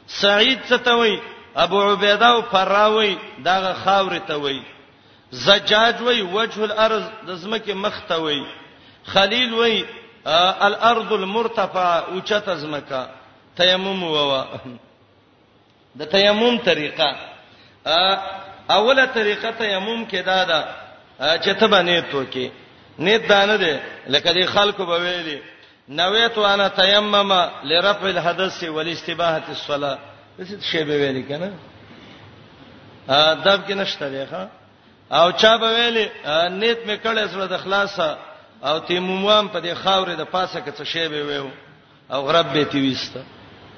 سعید څه ته وایي ابو عبیده او فراوی داغه خاور ته وایي زجاج وایي وجه الارض د زمکه مخ ته وایي خلیل وایي الارض المرتفعه اوچته زمکه تیمم ووا د تیمم طریقه اوله طریقه تیمم کې دا ده چې ته باندې توکي نیت دانه ده لکه دې خلکو به ویلي نویت وانا تیمم لرفع الحدث والاستباحه الصلاه څه شی به ویلي کنه ادب کې نشته دی ښا او چا به ویلي نیت مې کړې سره د خلاصه او تیموموام په دې خاورې د پاسه کې څه شی به ویو او غرب به تی وسته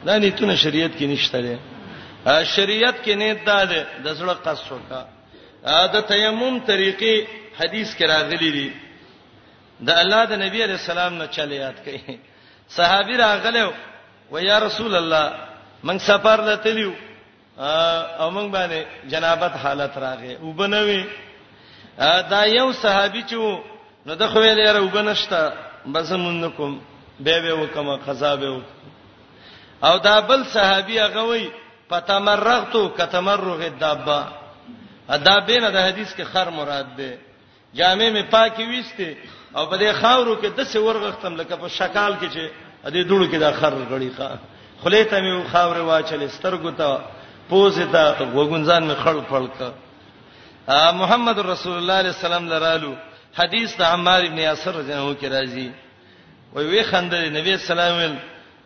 دا نیتونه شریعت کې نشته لري شریعت کې نیت دا ده د زړه قص وکا د تیمم طریقې حدیث کې راغلي دي د الله د نبی علی السلام نه چلے یاد کړي صحابي راغلو و یا رسول الله من سفر لتلیو او موږ باندې جنابت حالت راغې او بنوي دا یو صحابي چې نو د خو ویل یاره وبنشتا بس مونږ کوم به به وکم قضا به وک او دا بل صحابي هغه وای پتمرغتو کتمرغ الدابه دا بینه د حدیث کې خر مراد ده جامې مې پاکي وسته او په دې خاورو کې د څه ورغختم لکه په شکال کې چې ا دې ډوړو کې دا خر غړي ښا خلې ته مې خاورې واچلې سترګو ته پوزې ته وګونځان مې خړ خړ ک محمد رسول الله علیه السلام لرالو حدیث د عمار ابن یاسر رضی الله عنه کې راځي وی وی خندل نبی سلام ول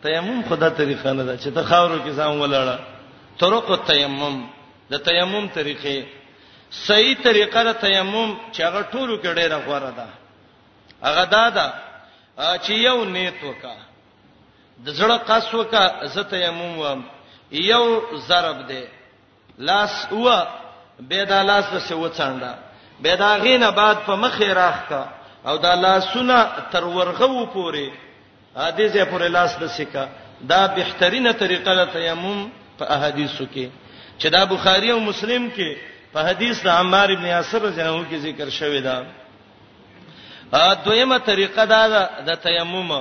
تیمم خدا طریقه نه ده چې ته خاورو کې ځان ولاړه طرق التیمم د تیمم طریقې صحیح طریقه د تیمم چې هغه ټولو کې ډیره غوړه ده هغه دا ده چې یو نیت وکا د زړه قص وکا زه تیمم وم یو ضرب دی لاس و به دا لاس د سو څنډه به دا غینه بعد په مخې راخته او دا لاسونه تر ورغو پوري دې ځای پر لاس د سکه دا بهترینه طریقه ده تیمم په احادیثو کې چې دا بخاری او مسلم کې په حدیث د عمار ابن یاسر رضی الله عنه کې ذکر شوی دا ا دویمه طریقه دا ده د تیمم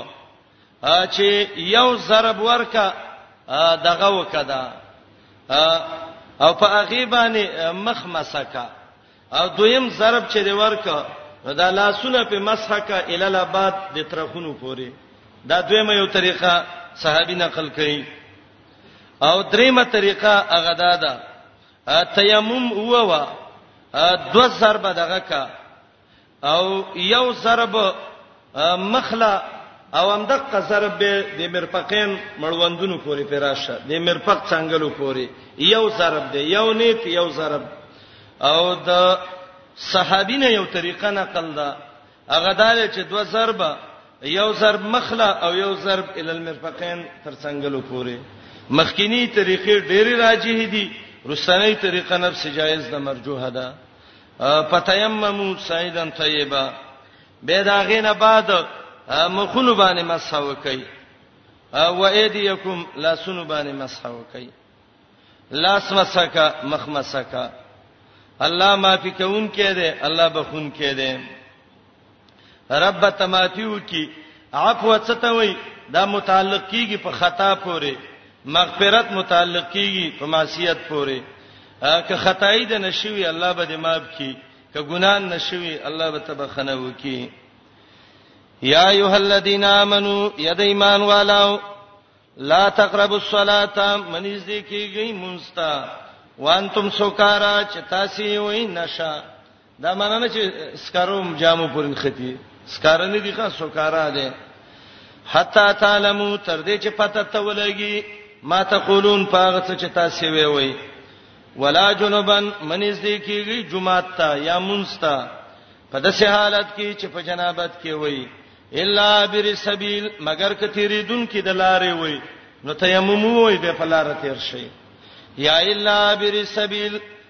ا چې یو ضرب ورکا دغه وکدا او په هغه باندې مخ مسکا او دویم ضرب چې دی ورکا نو دا لاسونه په مسح کا ال الاباد د ترخونو پوري دا دویمه یو طریقه صحابي نقل کړي او دریمه طریقه هغه دا ده تیمم هو وا دو ضرب دغه کا او یو ضرب مخله او هم دغه ضرب به د مرفقین مړوندونو پورې پراشه د مرفق څنګهلو پورې یو ضرب دی یو نیت یو ضرب او د صحابینه یو طریقه نقل ده هغه دال چې دوه ضرب یو ضرب مخله او یو ضرب ال المرفقین تر څنګهلو پورې مخکینی طریقې ډېری راجه دي رسنۍ طریقه نفس جایز ده مرجوه ده فتیممو سیدن طیبا به دا غینه بعد مخونو باندې مسح وکي او ایدیکم لاسونو باندې مسح وکي لاس مسکا مخ مسکا الله معافي کوون کې ده الله بخون کې ده رب تماتیو کی عفو ستوي دا متعلق کیږي په خطا پورې مغفرت متعلق کیږي په معصیت پورې که خدای د نشوي الله به دې معاف کړي که ګناه نشوي الله به تبخنه وکړي یا ایه الذین آمنو ید ایمان والو لا تقربوا الصلاة منیز دې کیږي مونستا وانتم سوکارا چې تاسو یې وای نشه دا معنی نه چې سکروم جامو پرین ختی سکار نه دي ښه سکارا ده حتا تعلمو تر دې چې پته ته ولګي ما تقولون پاغه څه چې تاسو وی وی ولا جنبن منځ دې کیږي جمعه تا یا منستا په داسې حالت کې چې په جنابت کې وی الا بر سبیل مگر کثیری دن کې د لارې وی نو تیمم وی به په لار تیر شي یا الا بر سبیل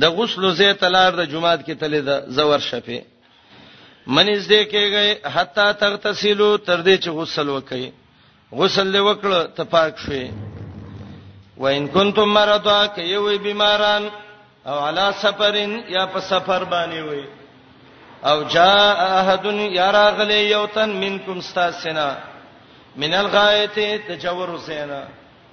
د غسل زې تلار د جمعات کې تلې ده زور شپه منځ دې کېږي حتا تغتسلو تر دې چې غسل وکړي غسل دې وکړه ته پاک شوي وان کنتم مرضا کيوي بیماران او علا سفرن یا په سفر باندې وي او جاء احد یرا غلی یوتن منکم استاسنا من الغایت تجور سینا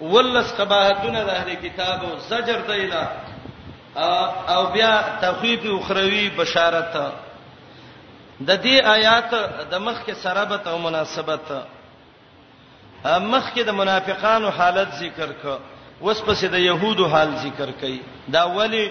ولس قباحتونه د اهل کتابو زجر دیلا او بیا تخویف اخروی بشارت د دې آیات د مخ کې سرابت او مناسبت مخ کې د منافقانو حالت ذکر ک وس پسې د يهودو حال ذکر کړي دا ولی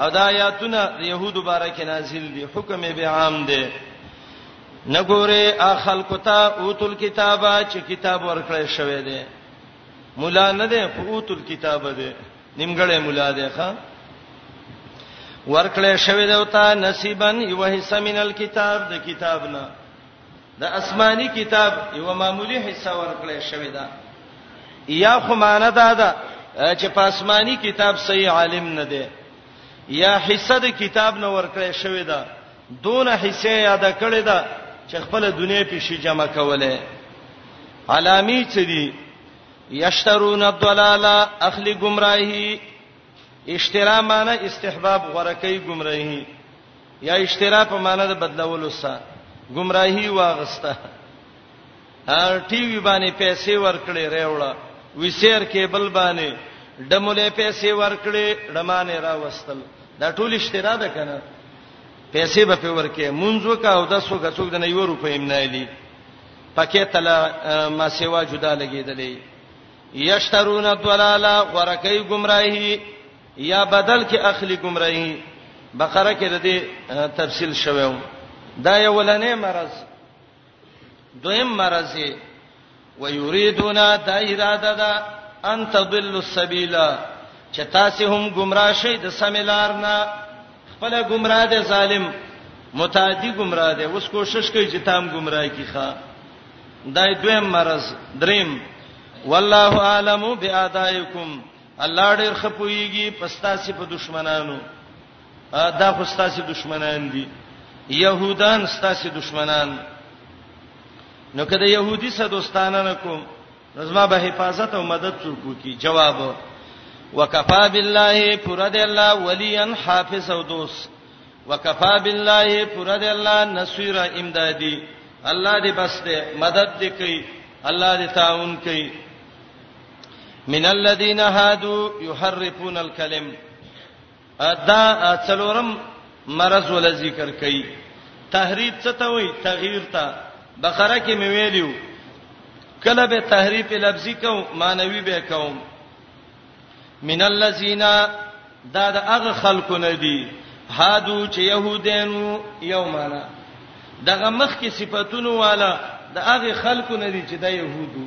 او دا آیاتونه د يهودو باره کې نازل دي حکم به عام دی نګوره اخل کوتا اوتل کتابه چې کتاب ورکړی شوی دی مولا نه دی خو اوتل کتابه دی نیمګړې مولا دی ښا ورکړی شوی دی او تا نصیبن یو حصہ من الكتاب د کتاب نه د آسماني کتاب یو معمولی حصہ ورکړې شوې ده یا خو معنی دا ده چې په آسماني کتاب صحیح عالم نه دی یا حصہ د کتاب نه ورکړې شوې ده دون حصہ یاد کړې ده چې خپل دنیا په شی جمع کوله علامی چې دی یشترون الضلاله اخلی گمراهی اشترا معنی استحباب غره کوي گمراهی یا اشترا په معنی د بدلولو سره گمراهی واغسته ار ټي وي باندې پیسې ورکړې ریوړه وسیر کیبل باندې دمولې پیسې ورکړې دمانه را وستل دا ټول اشترا ده کنه پیسې به په ورکه منځو کا او د سو غڅوک د نه یو روپې امنایلی پکې تل ما سیوا جدا لګیدلې یشترون الضلاله ورکې گمراهی یا بدل کې اخلي گمراهي بقره کې د دې تفصیل شوو دا یو لنې مرز دویم مرز و یریدون د اراده دا ان تضل السبیل چې تاسو هم گمراه شئ د سمیلار نه خپل گمراه دي ظالم متعدی گمراه دي اوس کوشش کوي چې تام گمراه کی ښا دای دویم مرز دریم والله عالم بیادایکم الله ډېر خپويږي پستا سي په دشمنانو دا خو ستا سي دشمنان دي يهودان ستا سي دشمنان نو کله يهودي سره دوستانه نکوم زما به حفاظت او مدد څوک وکي جواب وکفا بالله پر دې الله وليا حافظ او دوست وکفا بالله پر دې الله نصير امدادي الله دې بس دې مدد دې کوي الله دې تعاون کوي من الذين هادو يحرفون الكلم دا څلورم مرز ول ذکر کړي تحریف څه ته وایي تغییر ته بقره کې مې ویلو کله به تحریف لفظي کوم مانوي به کوم من الذين دا د هغه خلکو نه دي هادو چې يهودانو یو معنا دغه مخ کې صفاتونو والا د هغه خلکو نه دي چې د يهودو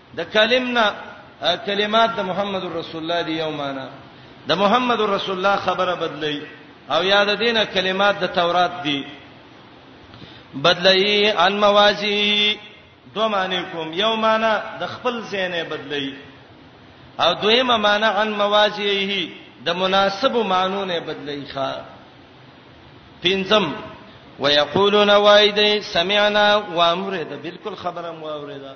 د کلمنا کلمات د محمد رسول الله دی یو معنا د محمد رسول الله خبره بدلی او یاد دینه کلمات د تورات دی بدلی ان موازی دو معنی کوم یو معنی د خپل زینې بدلی او دویمه معنی ان موازیه د مناسب معنو نه بدلی ښا پنځم ويقولون وايدي سمعنا وامرده بالکل خبره مو اورده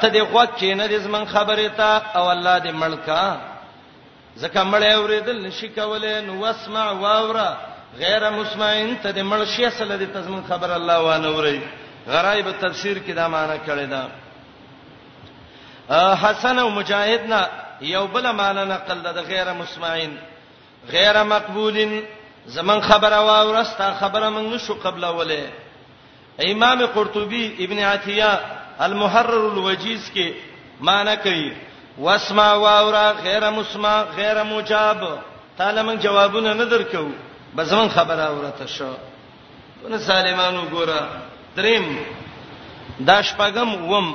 ته دې غوږ کې نه دې زمون خبره تا او الله دې ملکا زکه مړ اوریدل نشي کولای نو واسمع واورا غیر مسمعين ته دې مړ شي اصل دې تزمون خبر الله وانه اوري غرايب تفسیر کې دا معنی کړی دا حسن او مجاهدنا یو بل معنی نقل د غیر مسمعين غیر مقبول زمون خبره واوره ستا خبره موږ نشو قبلوله امام قرطبي ابن عتیه المحرر الوجیز کې معنی کوي واسمع واورا غیر مسمع غیر مجاب تعالی موږ جوابونه نه درکو بس موږ خبره اورته شو ونه سالمانو ګوره دریم دا شپغم وم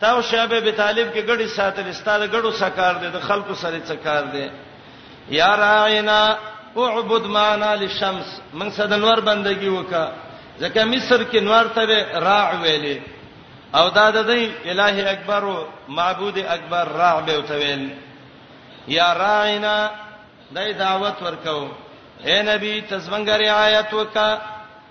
تا او شعیب ابي طالب کې ګډي ساتل ستاده ګډو سکار دي د خلکو سره څه کار دي یا راعینا اعبد معنا للشمس من صد انور بندگی وکا ځکه مصر کې نور ته راع ویلې او دا د دې الٰه اکبر او معبود اکبر راع به وتویل یا راعینا دای دعوت ورکاو اے نبی تزمنګ رعایت وکا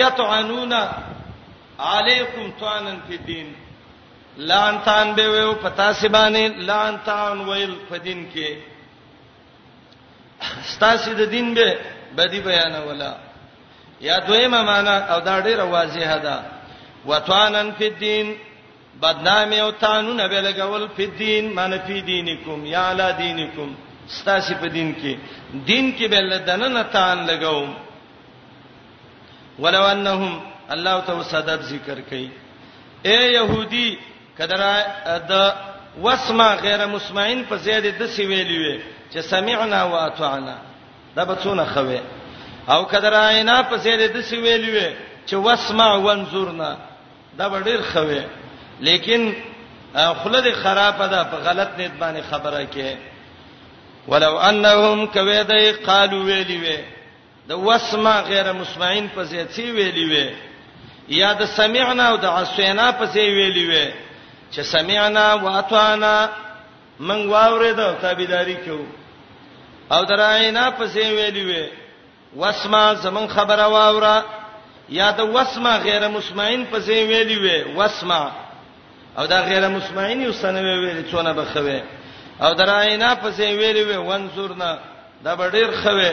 یطعنون علیکم طعنا فی الدین لعنتان به ویو پتا سی باندې لعنتان ویل په دین کې ستاسو د دین به بدی بیان ولا یا دویمه معنا او دا ډیره واضحه ده وطانن فی الدین بدنامي او تانونه به لګول په دین معنی په دینکم یا علی دینکم ستاسو په دین کې دین کې به لدنه تان لګاو ولو انهم الله تو سادات ذکر کوي اے يهودي کدرا د وسما غیر مسمعين په زید د سی ویلی وي چې سمعنا واطعنا دا به څونه خوي او کدرا عینا په زید د سی ویلی وي چې وسما وانظرنا دا به ډیر خوي لیکن خلد خراب ده په غلط نیت باندې خبره کې ولو انهم کوي دای قالو ویلی وی د وسما غیر مسمعين په ځای څی ویلی وی یا د سمعنا او د عصینا په ځای ویلی وی چې سمعنا واطعنا من واورید او تابعداري کو او دراینا په ځای ویلی وی وسما زمون خبره واورا یا د وسما غیر مسمعين په ځای ویلی وی وسما او دا غیر مسمعين یو سنوي ویلی څونه بخوي او دراینا په ځای ویلی وی وانظرنا دا ډیر خوي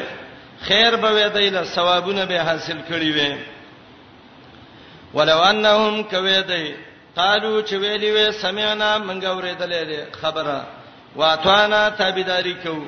خیر به وې دایله ثوابونه به حاصل کړی وي ولو انهم کوي دای قالو چې ویلی وی سمعنا منګه ورېدلې خبره واتوانا تابعداري کوو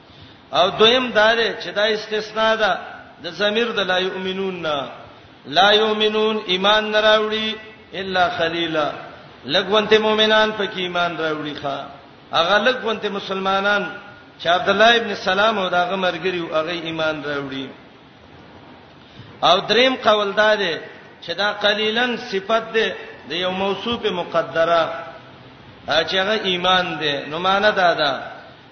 او دویم دا دی چې دا استثناء ده د ضمیر د لا یؤمنون نه لا یؤمنون ایمان نه راوړي الا قليلا لګونته مؤمنان پکې ایمان راوړي ښا هغه لګونته مسلمانان چې عبد الله ابن سلام او داغه مرګري او هغه ایمان راوړي او دریم قول دا دی چې دا قلیلن صفت ده د یو موصوف مقدره چې هغه ایمان ده نو معنا دا ده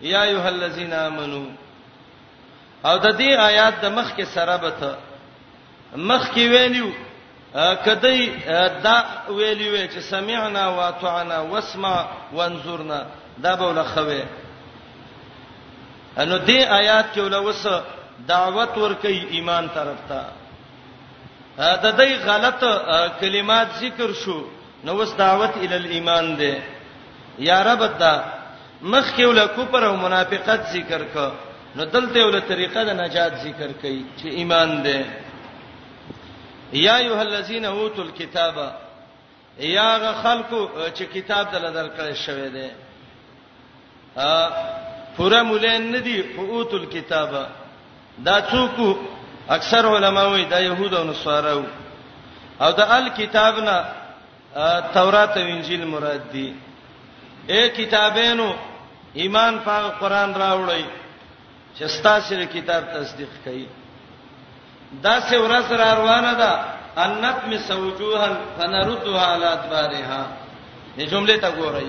یا ایه الذین آمنو او د دې آیات د مخ کې سره به ته مخ کې ویلیو کدی دا ویلی وی چې سمعنا واطعنا واسمع وانظرنا دا به ولخوي انو دې آیات کې ولوس دعوت ورکي ایمان طرف ته دا دای غلط کلمات ذکر شو نو وس دعوت ال الايمان ده یا رب ته مخکې ول کفر او منافقت ذکر ک نو دلته ول طریقه د نجات ذکر کړي چې ایمان ده یا ایه الذین اوتوا الكتاب یا خلکو چې کتاب دل درکړی شوی دی پورا مولین ندی فوت الكتاب دا څوک اکثر علما وایي دا يهود او نصارا او دا الکتاب نه تورات او انجیل مراد دي اے کتابینو ایمان په قران راوړی چې ستاسو کتاب تصدیق کړي دا سه ورځ را روانه ده انت می سوجوهن فنردها علی ادبارها دې جمله ته ګورئ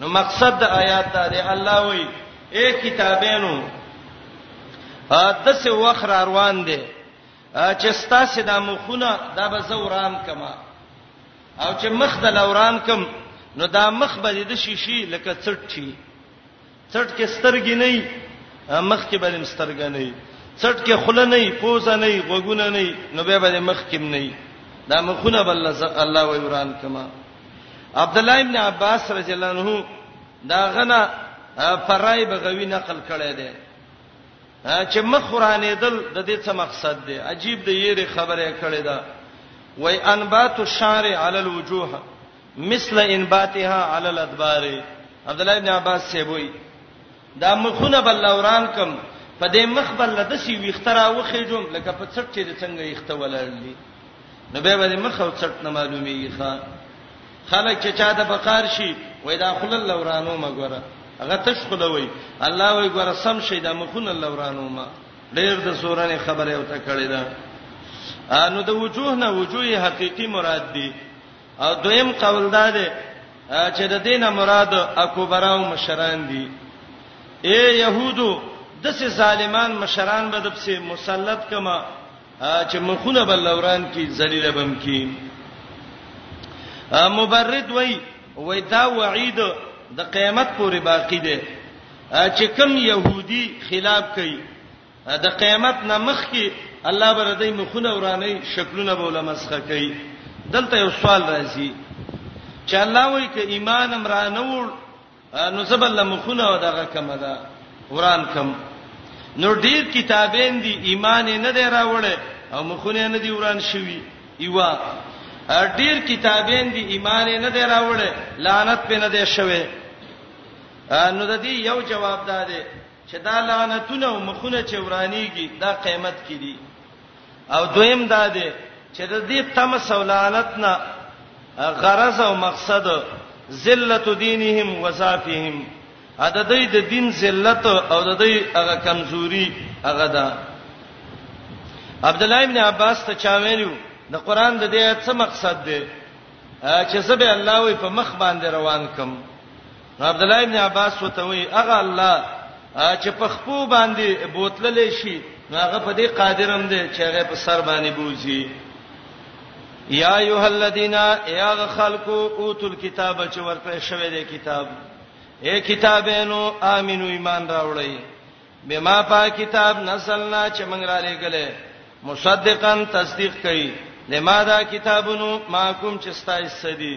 نو مقصد د آیات دا دی الله وایي اے کتابینو دسه وخت را روان دي چې ستاسو د مخونه دا به زوران کما او چې مخ د لوران کم نو دا مخ به د شیشي لکه څټ شي څټ کې سترګې نه مخ کې به سترګې نه څټ کې خله نه پوزه نه غوګونه نه نو به به مخ کې نه دا مخونه بل الله ویران کما عبد الله ابن عباس رضی الله عنه دا غنا پرای بغوی نقل کړی دی چې مخ ورانه دل د دې څه مقصد دی عجیب دی یې خبره کړې ده وای انبات الشعر علی الوجوه مثل انباتها علی الادبار عبد الله ابن عباس سیبوی دا مخونه بل وران کم په دې مخ بل دسی ویخترا وخېجوم لکه په څټ چې د څنګه یخته ولړلی نو به به مخ او څټ نه معلومیږي ښا خلک چې چا د بقار شي وای دا خل لورانو مګوره هغه تشخلوي الله وای ګوره سم شي دا مخونه لورانو ما ډېر د سورانه خبره او ته کړی دا نو د وجوه نه وجوه حقيقي مراد دي او دویم قول دا دی چې د دینه مراد اکبر او مشران دي اے يهودو د سه ظالمان مشران به د پسې مسلط کما چې مخونه بل لوران کی ذلیل بم کی مبرد وای وای دا وعید د قیامت پورې باقی دی چې کوم يهودي خلاف کوي د قیامت نه مخکې الله به ردی مخونه ورانه شکلونه به ولا مسخه کوي دلته یو سوال راځي چې الله وایي ک ایمان امرانه وړ نو زبل مخونه دغه کم ده وران کم نو ډیر کتابین دي ایمان نه دی راوړل او مخونه نه دی وران شوی ایوا ډیر کتابین دي ایمان نه دی راوړل لعنت په نه دی شوی نو د دې یو جواب ده چې دا لعنتونه او مخونه چې ورانیږي دا قیامت کې دي او دویم دا دی چې د دې تم سولانت نه غرض او مقصد ذلت دینهم وظافهم ا د دې د دین ذلت او د دې هغه کمزوري هغه ده عبد الله ابن عباس ته چا ویلو د قران د دې څه مقصد دی چې زبې الله وي په مخ باندې روان کم نو عبد الله ابن عباس وته وی هغه الله چې په خپو باندې بوتللې شي نو هغه په دې قادرم دی چې هغه په سر باندې بوزي یا ایه الذین یا خلقو اوتل کتاب چې ورکړې شوی دی کتاب اے کتابینو امنو ایمان راوړی بما پا کتاب نسلنا چې موږ را لېګلې مصدقا تصدیق کړي لما دا کتابونو ما کوم چې ستای سدي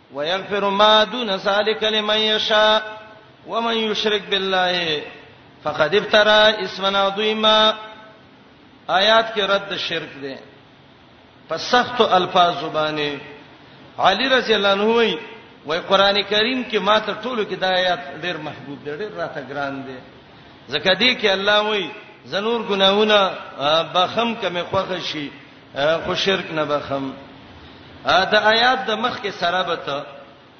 ويغفر ما دون ذلك لمن يشاء ومن يشرك بالله فقد افترى اسما عظيما آیات کې رد شرک دی په سخت الفاظ زبانه علی رضی الله عنه وی وای قران کریم کې ما ته ټولو کې دا آیات ډېر محبوب دی ډېر راته ګران دی زکه دې کې الله وای زنور ګناونه بخم کمه خوخه شي خو شرک نه بخم دا آیات د مخ کې سره بته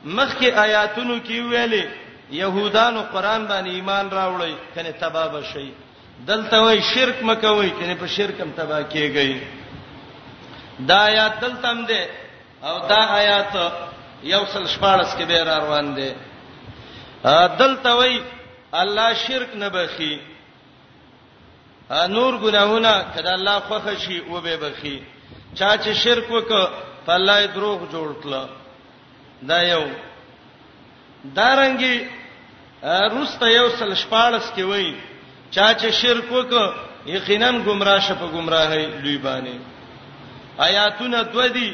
مخ کې آیاتونو کې ویلې يهودانو قران باندې ایمان راوړی کنه تباب شي دلته وای شرک مکوي کنه په شرک هم تبا کیږي دا آیات دلته هم ده او دا آیات یو سل شپارس کې به را روان دي دلته وای الله شرک نه بخي نور ګناهونه کله الله خوښ شي او به بخي چا چې شرک وک په الله یې دروغ جوړ کړ دا یو دارنګي روسته یو سل شپارس کې وای چا چې شرک وک یقینا گمراه شه په گمراهی لوی باندې آیاتونه دو دي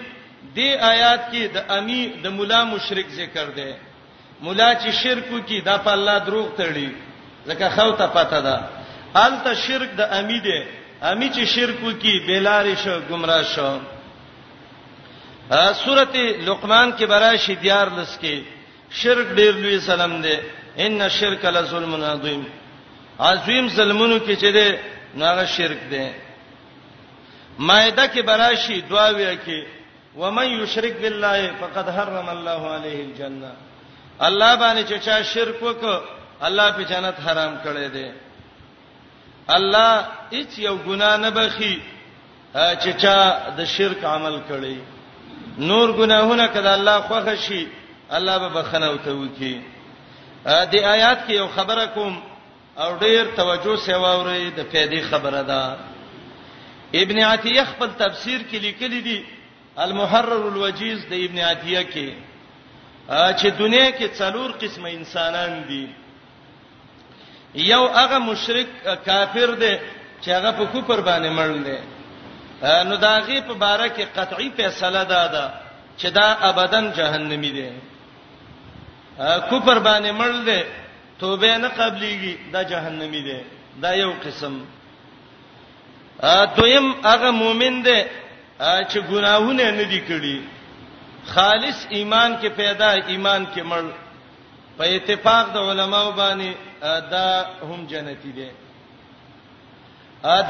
دی آیات کې د امی د مولا مشرک ذکر دی ملا چې شرک وکي دا په الله دروغ تړي ځکه خو ته پته ده الته شرک د امی دی امی چې شرک وکي بیلار شو گمراه شو سورته لقمان کې برا شي دیار لس کې شرک ډیر لوی سلام دی ان الشرک لظلم عظیم عظیم ظلمونو کې چې دی ناغه شرک دی مائده کې براشي دعاوی کې ومن یشرک بالله فقد حرم الله علیه الجنه الله باندې چې چا شرک وک الله په جنت حرام کړی دی الله هیڅ یو ګنا نه بخي چې چا د شرک عمل کړی نور ګناهونه کله الله خوښ شي الله به بخنه او ته وکي دې آیات کې یو خبره کوم او ډیر توجه سره واورئ د پیدې خبره ده ابن عتیه خپل تفسیر کې لیکلی دی المحرر الوجیز د ابن عتیه کې چې دنیا کې څلور قسمه انسانان دي یو هغه مشرک کافر دی چې هغه په کوپر باندې مړ دی نو داغه په باره کې قطعي فیصله ده دا چې دا ابدن جهنمی دی کوپر باندې مړ دی توبه نه قبليږي دا جهنمی دی دا یو قسم ا دویم هغه مؤمن دی چې ګناهونه نه دي کړی خالص ایمان کې پیدا ایمان کې مړ په اتفاق د علماو باندې دا هم جنتی دی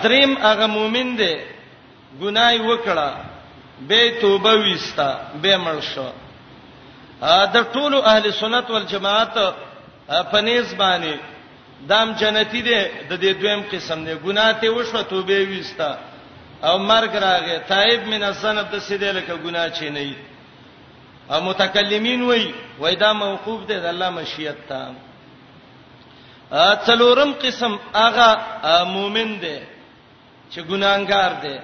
دریم هغه مؤمن دی ګناي وکړه به توبه وستا به مړ شو د ټولو اهل سنت والجماعت په نس باندې دام جنتی دی د دې دویم قسم دی ګناه ته وشو توبه وستا او مرګ راغی تایب من الذنب د سیده لکه ګناه چي نه وي او متکلمین وای وای دا موقوف دی د الله مشیت ته څلورم قسم هغه مؤمن دی چې ګناګار دی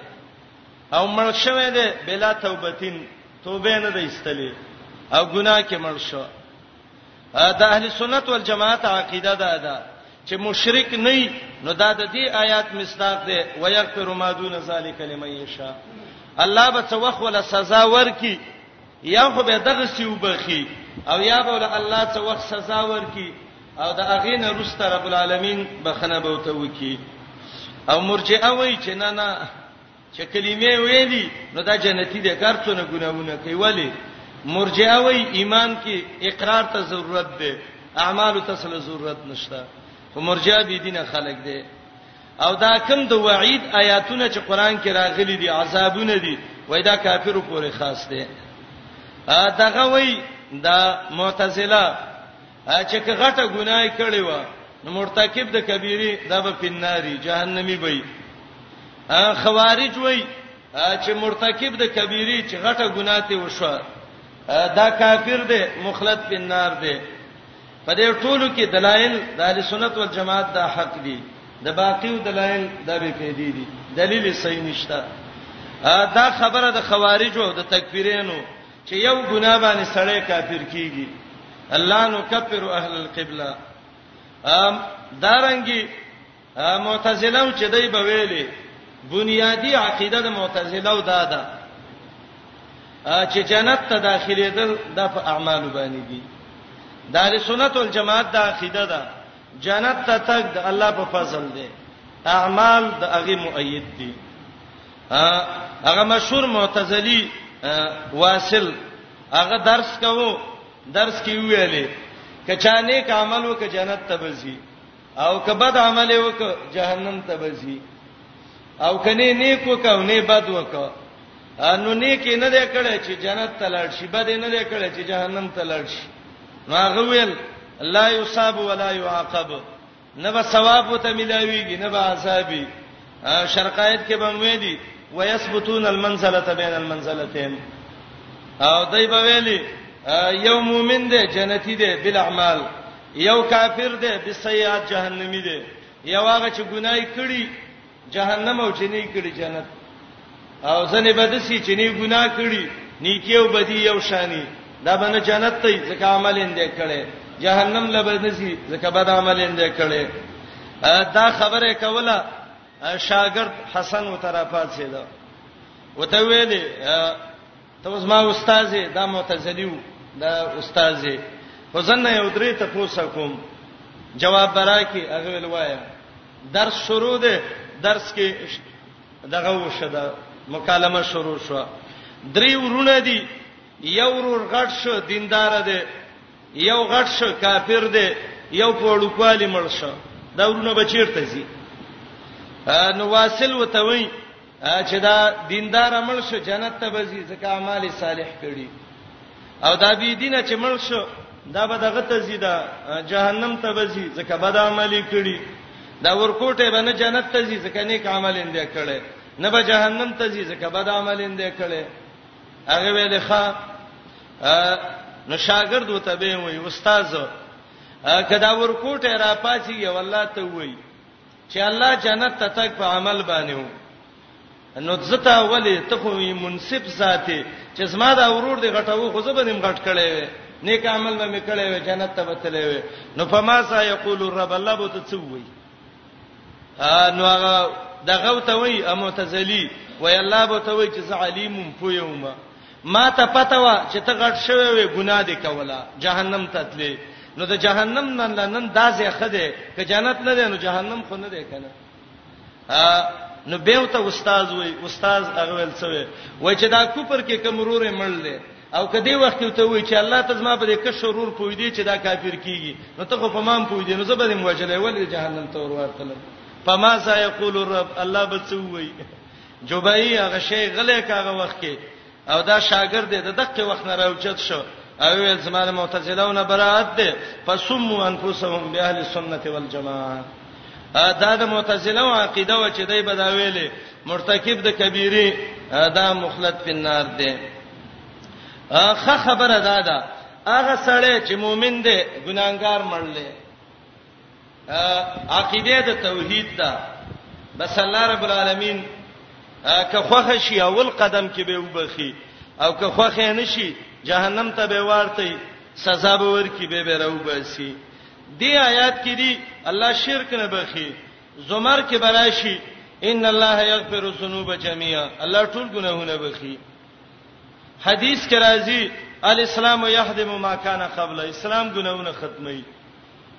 او مړ شوی دی بلا توبتین توبه نه دی استلې او ګناه کې مړ شو د اهل سنت والجماعت عقیده ده ده چې مشرک نه نو دا د دې آیات مصداق دی ويغفر ما دون ذلک لمن یشاء الله به څوخ ولا سزا ورکي یا خو به دغه سی وبخي او یا به ول الله څه وخت سزا ورکي او د اغه نه رسته رب العالمین بخنه به وته وکي او مرجئه وای چې نه نه چې کلمې ویلي نو دا جنتی دي کارڅونه ګناونه کوي ولی مرجئه وای ایمان کې اقرار ته ضرورت ده اعمال ته سره ضرورت نشته خو مرجئه به دینه خلق ده او دا کوم د وعید آیاتونه چې قران کې راغلي دي عذابونه دي وای دا کافرو پورې خاص دي دغه وای دا معتزله چې غټه ګناي کړي و نو مرتکب د کبیره دا به پناری جهنمی وي خوارج وای چې مرتکب د کبیره چې غټه ګناه ته وشو دا کافر دی مخلد پنار دی په دې ټولو کې دلایل د اهل سنت والجماعت دا حق دي د باقیو دلایل دا به پیدې دي دلیل صحیح نشته دا خبره د خوارجو د تکفیرینو چې یو ګناه باندې سړی کافر کیږي الله نو کفر اهل القبلہ ام دارنګي معتزله چې دای به ویلې بنیادی عقیده د معتزله او دا ده چې جنت ته داخلي دل د په اعمال باندې دي د اهل سنت والجماعت د عقیده ده جنت ته تک د الله په فضل دی اعمال د هغه مؤید دي هغه مشهور معتزلی واصل هغه درس کوو درس کې ویلې کچا نیک عمل وک جنت ته بزي او که بد عمل وک جهنم ته بزي او کني نیک وک او نه بد وک نو نیک نه دی کړی چې جنت ته لاړ شي بد نه دی کړی چې جهنم ته لاړ شي نو هغه ویل لا یصاب ولا یعاقب نه به ثواب وته ملاویږي نه به عذابي شرقایت کې به مې دي ويثبتون المنزله بين المنزلتين او دای په ویلي یو مؤمن دی جنتی دی بل اعمال یو کافر دی بسیات جهنمی دی یو هغه چې ګناي کړي جهنم او چې نه کړي جنت او ځنې بدسي چې نه ګنا کړي نیکی او بدی یو شانی دا باندې جنت ته ځکه عمل اندې کړي جهنم لبدسي ځکه بد عمل اندې کړي دا خبره کوله شاګرد حسن وترافات سي دا وته ویلې ته اوس ما استاد دا معتزلی وو دا استاد خو زنه یو درې ته پوسه کوم جواب براکي هغه ولوایا درس شروع دی درس کې دغه وشه دا مکالمه شروع شو درې ورونه دي یو ورور غټ شو دیندار دی یو غټ شو کافر دی یو په لوکوالي مړ شو دا ورونه بچیرته زی نو واصل وتوي چې دا دیندار مړ شو جنت ته به ځي ځکه اعمال صالح کړي او دا بی دینه چې مړ شو دا به دغه ته ځي دا جهنم ته به ځي ځکه بد عمل کړي دا ورکوټه به نه جنت ته ځي ځکه نیک عمل یې نه کړي نه به جهنم ته ځي ځکه بد عمل یې نه کړي هغه ویل ښا نو شاګرد وته به وي استاد کدا ورکوټه را پاتې یو الله ته وي چې الله جنت ته تک په عمل باندې و نو ځتا ولی ته خو منصف ذاته چې زما دا ورور دی غټو خو زبر نیم غټ کړي وي نیک عمل به میکړي وي جنت ته وتلې وي نو فما سا یقول رب الله بو ته څوي ا نو هغه دغه ته وي امتزلی وای الله بو ته وي چې زه علیم پویوم ما ته پته و چې ته غټ شوی وې ګناه دې کوله جهنم ته تلې نو د جهنم نن لنن دازې خده ک جنت نه دی نو جهنم خو نه دی کنه نو به ته استاد وای استاد هغه ول څه وای وای چې دا کوپر کې کمرورې مړل دي او کدی وخت ته وای چې الله ته زما په دې کې شرور پوي دي چې دا کافر کیږي نو ته خو په مان پوي دي نو زه به دې موجلې ولې جهنم ته ورورتلم فما سا یقول الرب الله بچوي جبایي هغه شی غلې کاغه وخت کې او دا شاګرد دی د دقه وخت نه راوچت شو او ویل زما د معتزلهونه برائت ده فسمو انفسهم باهل السنه والجماعه دا د معتزله عقیده و چې دای بدا ویلې مرتکب د کبیره دا مخلد په نار ده اخه خبره دا ده هغه سړی چې مؤمن دی ګناګار مړلې عقیده د توحید ده بس الله رب العالمین که خوخه شي اول قدم کې به وبخي او که خوخه نشي جهنم ته به ورته سزا به ورکی به به راو باسي دی آیات کې دی الله شرک نه بخي زمر کې براشي ان الله یغفر الذنوب جميعا الله ټول ګناهونه بخي حدیث کې راځي الاسلام يهدم ما كان قبل اسلام ګناهونه ختمي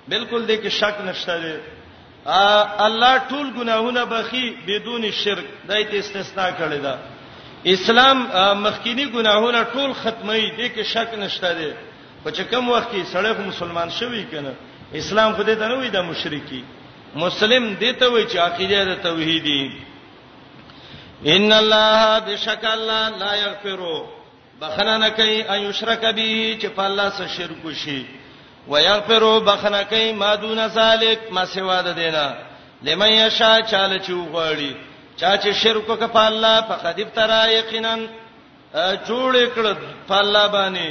بالکل دې کې شک نشته دی الله ټول ګناهونه بخي بدون شرک دای ته استثناء کړی دا اسلام مخکینی ګناهونه ټول ختمي دې کې شک نشته دی خو چې کوم وخت کې سړی مسلمان شوی کنه اسلام خو دې ته نه وای دا مشرکی مسلم دې ته وای چې عقیده د توحیدی ان الله بشک الله لا یغفرو بخنه نه کوي ان یشرک به چې په الله سره شرک وشي ويغفروا بخنه کوي ما دون ذلک ما سوا د دینه لمن یشا چاله چې وغړي چا چې شرک وکړ په الله فقد ابترا یقینا جوړ کړ په الله باندې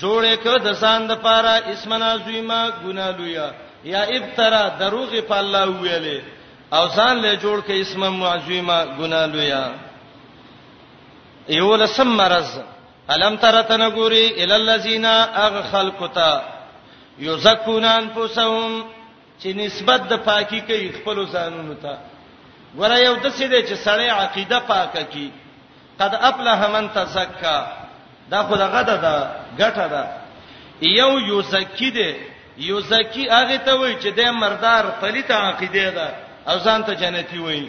جوړ کړ د ځان د پاره اسمنا زویما ګنا لویا یا ابترا دروغ په الله ویلې او ځان له جوړ کړ اسم معزویما ګنا لویا یو لسم مرز الم تر تنګوري ال الذین اغ خلقتا یزکون انفسهم چې نسبت د پاکي کوي خپل ځانونو ته ګوره یو د څه دی چې سړی عقیده پاکه کی قد افلح من تزکا دا خو دغه ده ګټه ده یو یو زکی دی یو زکی هغه ته وای چې د مردار پلیت عقیده ده او ځان ته جنتی وای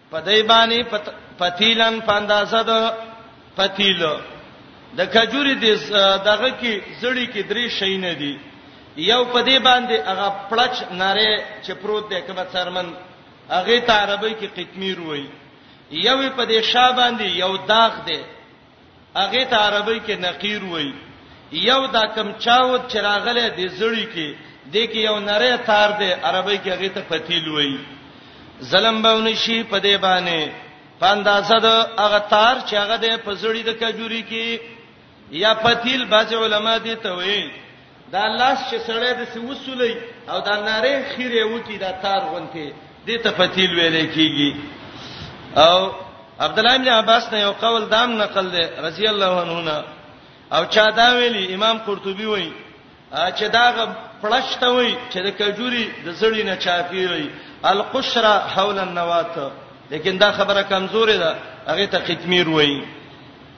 په دای باندې پتیلن پاندازه د پتیل د کجوري د دغه کې زړی کې درې شي نه دي یو په دې باندې هغه پړچ ناره چې پروت دی کبه څرمن هغه ته عربی کې قطمیر وای یو په دې شا باندې یو داغ دی هغه ته عربی کې نقیر وای یو دا کم چاوت چراغله د زړی کې د کې یو نری تار دی عربی کې هغه ته فتیل وای ظلم باندې شي په دې باندې پاندازه د هغه تار چې هغه د پزړی د کجوري کې یا فتیل باز علما دي ته وای دا لاس چې سړی د سی وسولې او دا ناره خیره وکی دا تار غونته دې ته فتیل ویل کیږي او عبد الله بن عباس نه یو قول دام نقل دی رضی الله عنه نه او چا دا ویلی امام قرطبي وای چې دا پړشته وای چې د کجوري د زړی نه چاپی وای القشرا حول النوات لیکن دا خبره کمزورې ده هغه ته قتمیر وای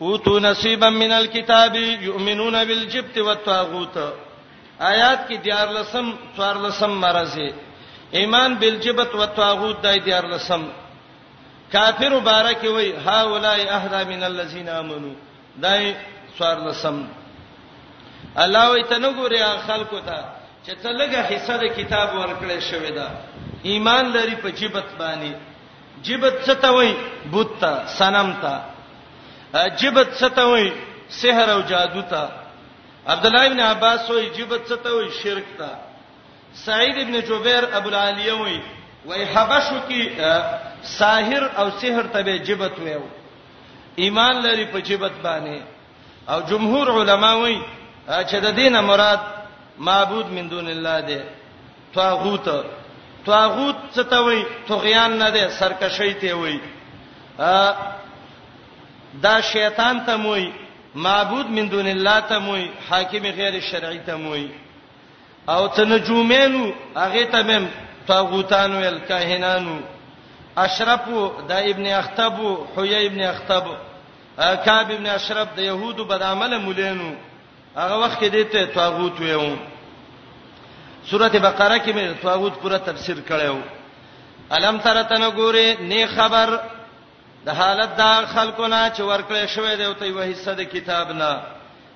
اوتو نصیبا من الكتاب یؤمنون بالجبت والطاغوت آیات کې دیار لسم څوار لسم مرزه ایمان بالجبت والطاغوت دای دیار لسم کافر مبارک وای ها اولای اهدا من الذین امنو دای څوار لسم الله وی تنګوریا خلکو ته چې ته لګه حصہ د کتاب ورکړې شوې ده ایمان لري په جبت باندې جبت څه ته وای بت ته صنم ته جبت څه ته وای سحر او جادو ته عبد الله ابن عباس وای جبت څه ته وای شرک ته سعید ابن جبیر ابو العالیه وای وای حبشو کې ساحر او سحر ته به جبت وایو ایمان لري په جبت باندې او جمهور علما وایي چې د دینه مراد معبود من دون الله دی طاغوت طاغوت څه ته وایي طغیان نه دی سرکشی ته وایي دا شیطان ته موي معبود من دون الله ته موي حاکم غیر شرعي ته موي او تنجومینو هغه ته مم طاغوتان ویل کاهنانو اشرف د ابن اختب حوی ابن اختب کعب ابن اشرف د يهودو بدعمله مولینو هغه وخت کې دته طاغوت ویو سورته بقره کې مې طاغوت پورا تفسیر کړو الم تر تنه ګوره نه خبر د حالت دا خلکو نه چې ورکړې شوې دی او ته وې حصہ د کتاب نه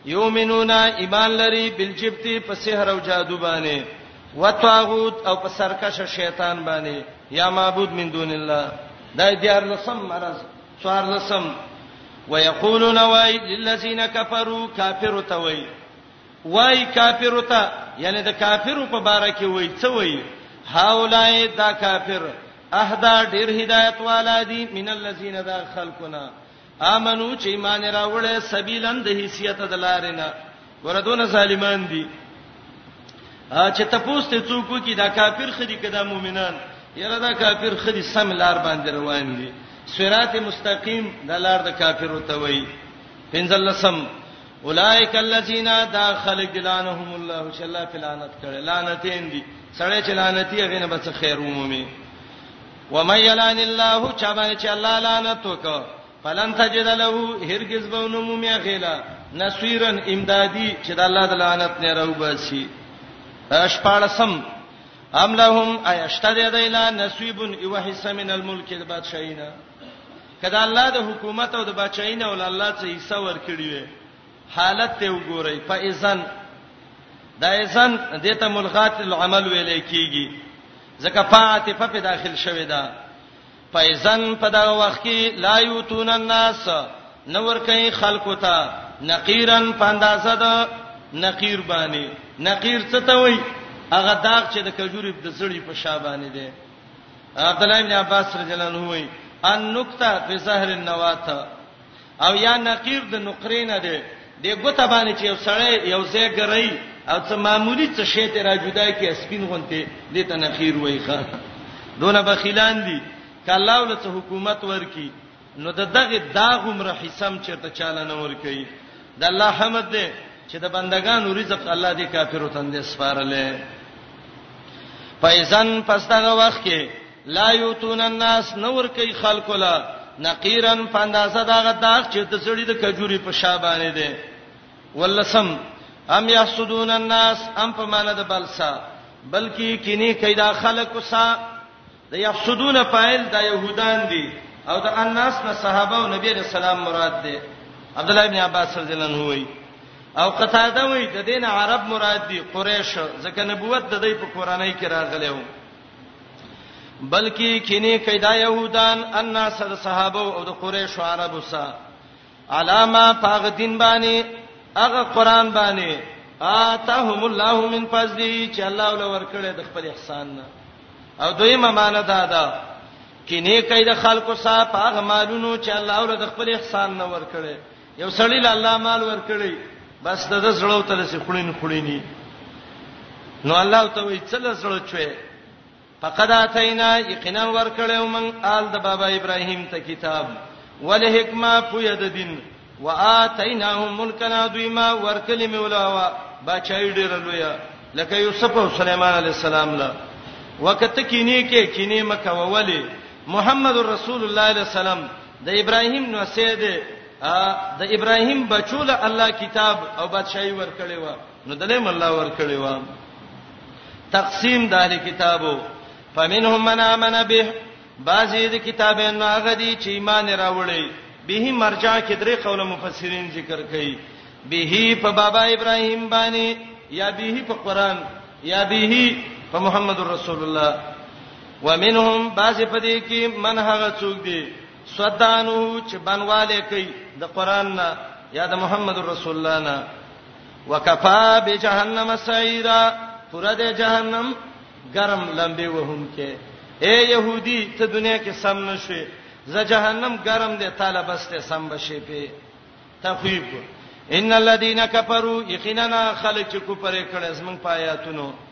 یومنون ایمان لري بالجبتی په سحر او جادو باندې وتاغوت او په سرکش شیطان باندې یا معبود من دون الله دا دیار لسم مرز څوار لسم ويقولون وای للذین کفروا کافر ته وای وای کافر ته یعنی د کافر په باره کې وای څه وای هاولای دا کافر اهدا ډیر هدایت والا دي من الذین ذا خلقنا امنو چې ایمان راوړې سبیلن د حیثیت د لارې نه وردون ظالمان دي چې تاسو ته څوک کی دا کافر خدي کدا مؤمنان یره دا کافر خدي سم لار باندې روان دي صراط مستقیم د لار د کافر ته وای پنځلسم اولائک الذین دا خلق لعنهم الله چې الله فلانت کړي لعنتین دي سړی چې لعنتی هغه نه بچ خیر ومومي ومن يلعن الله چا باندې چې الله لعنت وکړ فلن تجد له هرگز به نو مومیا غیلا نصيرن امدادي چې د الله د لعنت نه راو باسي اشپاړسم ام لهم ايشتد دیلا نصيب او حصہ من الملک د بادشاہینا کله الله د حکومت او د بادشاہینا ول الله څخه حصہ ورکړي وي حالت ته وګورئ فاذن دا اذن دته ملغات العمل ویل کیږي ځکه فاتفه په داخل شوی دا فایزن په دا وخت کې لا یوتون الناس نور کوي خلکو ته نقیرن پاندازه ده نقیر باندې نقیر څه ته وای هغه داغ چې د کجوري د زړی په شا باندې ده عبد الله بن عباس رضی الله عنه وای ان نقطه فی ظهر النوات او یا نقیر د نقرې نه دی د ګوته باندې چې یو سړی یو ځای ګرای او څه معمولی څه شی ته را جدا کی سپین غونته دې ته نخیر وای ښا دونه بخیلان دي کله ول څه حکومت ورکی نو د دغه داغ عمر حسم چرته چاله نه ور کوي د الله حمد دې چې د بندگانو رزق الله دې کافرو تندې سپارلې فایزن پس دغه وخت کې لا یوتون الناس نور کوي خلق لا نقیرن پاندازه داغه داغ چې د سړی د کجوري په شابانه دي ولسم ام یحسدون الناس ام په معنا د بلسا بلکې کینی کیدا خلق سا د یحسدون فاعل د يهودان دي او د الناس نه صحابه او نبی رسول الله مراد دي عبد الله ابن عباس رضی الله عنه وایي او قتاده وایي د دین عرب مراد دي قریش ځکه نبوت د دوی په قرانه کې راغلی و بلکې کینه کیدا يهودان ان سر صحابه او د قریش او عربو سره علامه پاغ دین باندې هغه قران باندې آتاهم الله من فضله چې الله ول ورکړي د خپل احسان نه او دویمه معنی دا ده کینه کیدا خلکو سره پاغ مالونو چې الله ول د خپل احسان نه ورکړي یو سړی له الله مال ورکړي بس د زړه ته لسی خړین خړینی نو الله ته وی څل زړه چوي فقد اتینا یقینا ورکړیو من آل د بابا ابراهیم ته کتاب ول حکما پوی د دین واتیناهم ملکنا دویما ورکلی مولاوا بچای ډیر لویا لکه یوسف او سليمان علی السلام لا وکته کینی کې کینی مکه وولي محمد رسول الله علیه السلام د ابراهیم نو سید د ابراهیم بچو له الله کتاب او بادشاہي ورکړي و نو دلې مله ورکړي و تقسیم د اهل کتابو فمنهم من امن به بعضی د کتابونو هغه دي چې ایمان راوړي به مرجع کې درې قول مفسرین ذکر کړي به په بابا ابراهیم باندې یا به په قران یا به په محمد رسول الله ومنهم بعض پدې کې من هغه څوک دی صدانو چې بنواله کوي د قران نه یا د محمد رسول الله نه وکفا بجحنم سعیرا پر د جهنم ګرم لمبه وهم کې اے يهودي ته دنیا کې سم نشوي ز جهنم ګرم دي طالب است سم بشي په تخویب ان الذين كفروا يقينا خلق کو پرې کړه زمون پایاتونو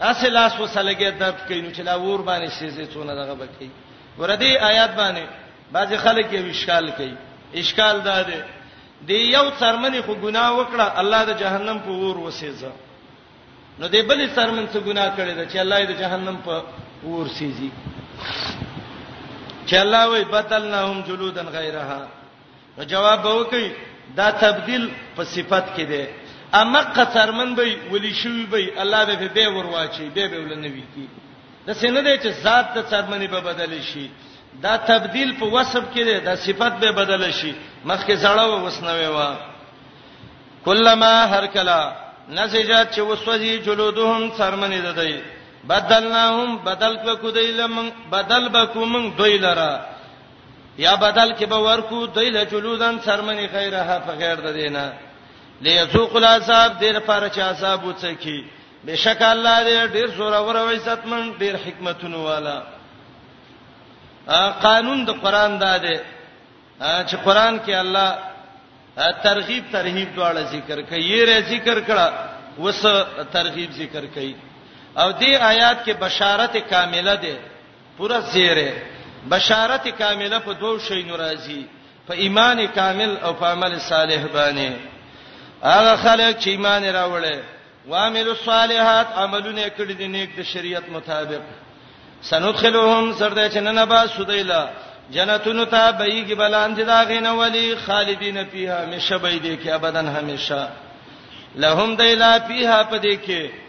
اسه لاس وسلګې درد کوي نو چې لا ور باندې سيزه څونه دغه بکی وردی آیات باندې بعضی خلک یې اشکال کوي اشکال دا دی دی یو څرمنې خو ګناه وکړه الله د جهنم په ور وسېزه نو دی بلې څرمن څه ګناه کړی دا چې الله یې د جهنم په ور سېزي چې الله وي بدلناهم جلودن غیرها نو جواب به وکي دا تبديل په صفت کې دی اما قطرمن به ولي شوی به الله به به ورواچي به به ولنوي کی د سینه دی چې ذات د څرمنې به بدل شي دا تبديل په وصف کې دی دا صفت به بدل شي مخکې زړه و وسنوي وا کلمہ هر کلا نسجات چې وسوځي جلودهم څرمنې ده دی بدلناهم بدل کو دی لمن بدل بکوم دوی لرا یا بدل کې به ورکو دوی له جلودن سرمنی غیره په غیر د دینه ليذوق العذاب دیر پر چا عذاب وڅکی بشک الله دې ډیر زور اور او عزتمن ډیر حکمتونو والا قانون د قران دا دی چې قران کې الله ترغیب ترهیب دواړه ذکر کوي یې ری ذکر کړه وس ترغیب ذکر کوي او دې آیات کې بشارت کامله ده پوره زیره بشارت کامله په دوو شینو راځي په ایمان کامل او په عمل صالح باندې هغه خلک چې ایمان راوړل وامل الصالحات عملونه کړی دي نیک د شریعت مطابق سندخلهم سرده چنن با سودیلا جنتونو ته بېګي بلاند دا غینه ولی خالدین فیها مشه بې دې کې ابدان همیشه لهم دیلا فیها پدې کې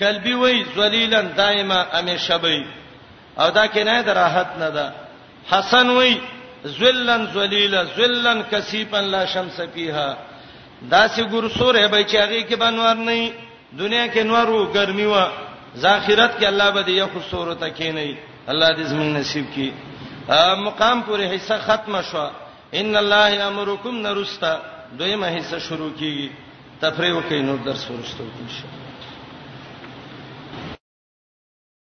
کلبی وای ذلیلا دایما همیشه به او دا کنایه د راحت نه ده حسن وای ذلن ذلیلا ذلن کثیفا لا شمس فیها دا سی ګور سورې به چې هغه کې بنور نه دنیا کې نور وو ګرمي وا ذاخرت کې الله به دې یو خسور ته کې نه الله دې زموږ نصیب کړي مقام پورې حصہ ختم شو ان الله یامرکم نرستا دویمه حصہ شروع کیږي تفریح وکړئ نور درس ورسته وکړئ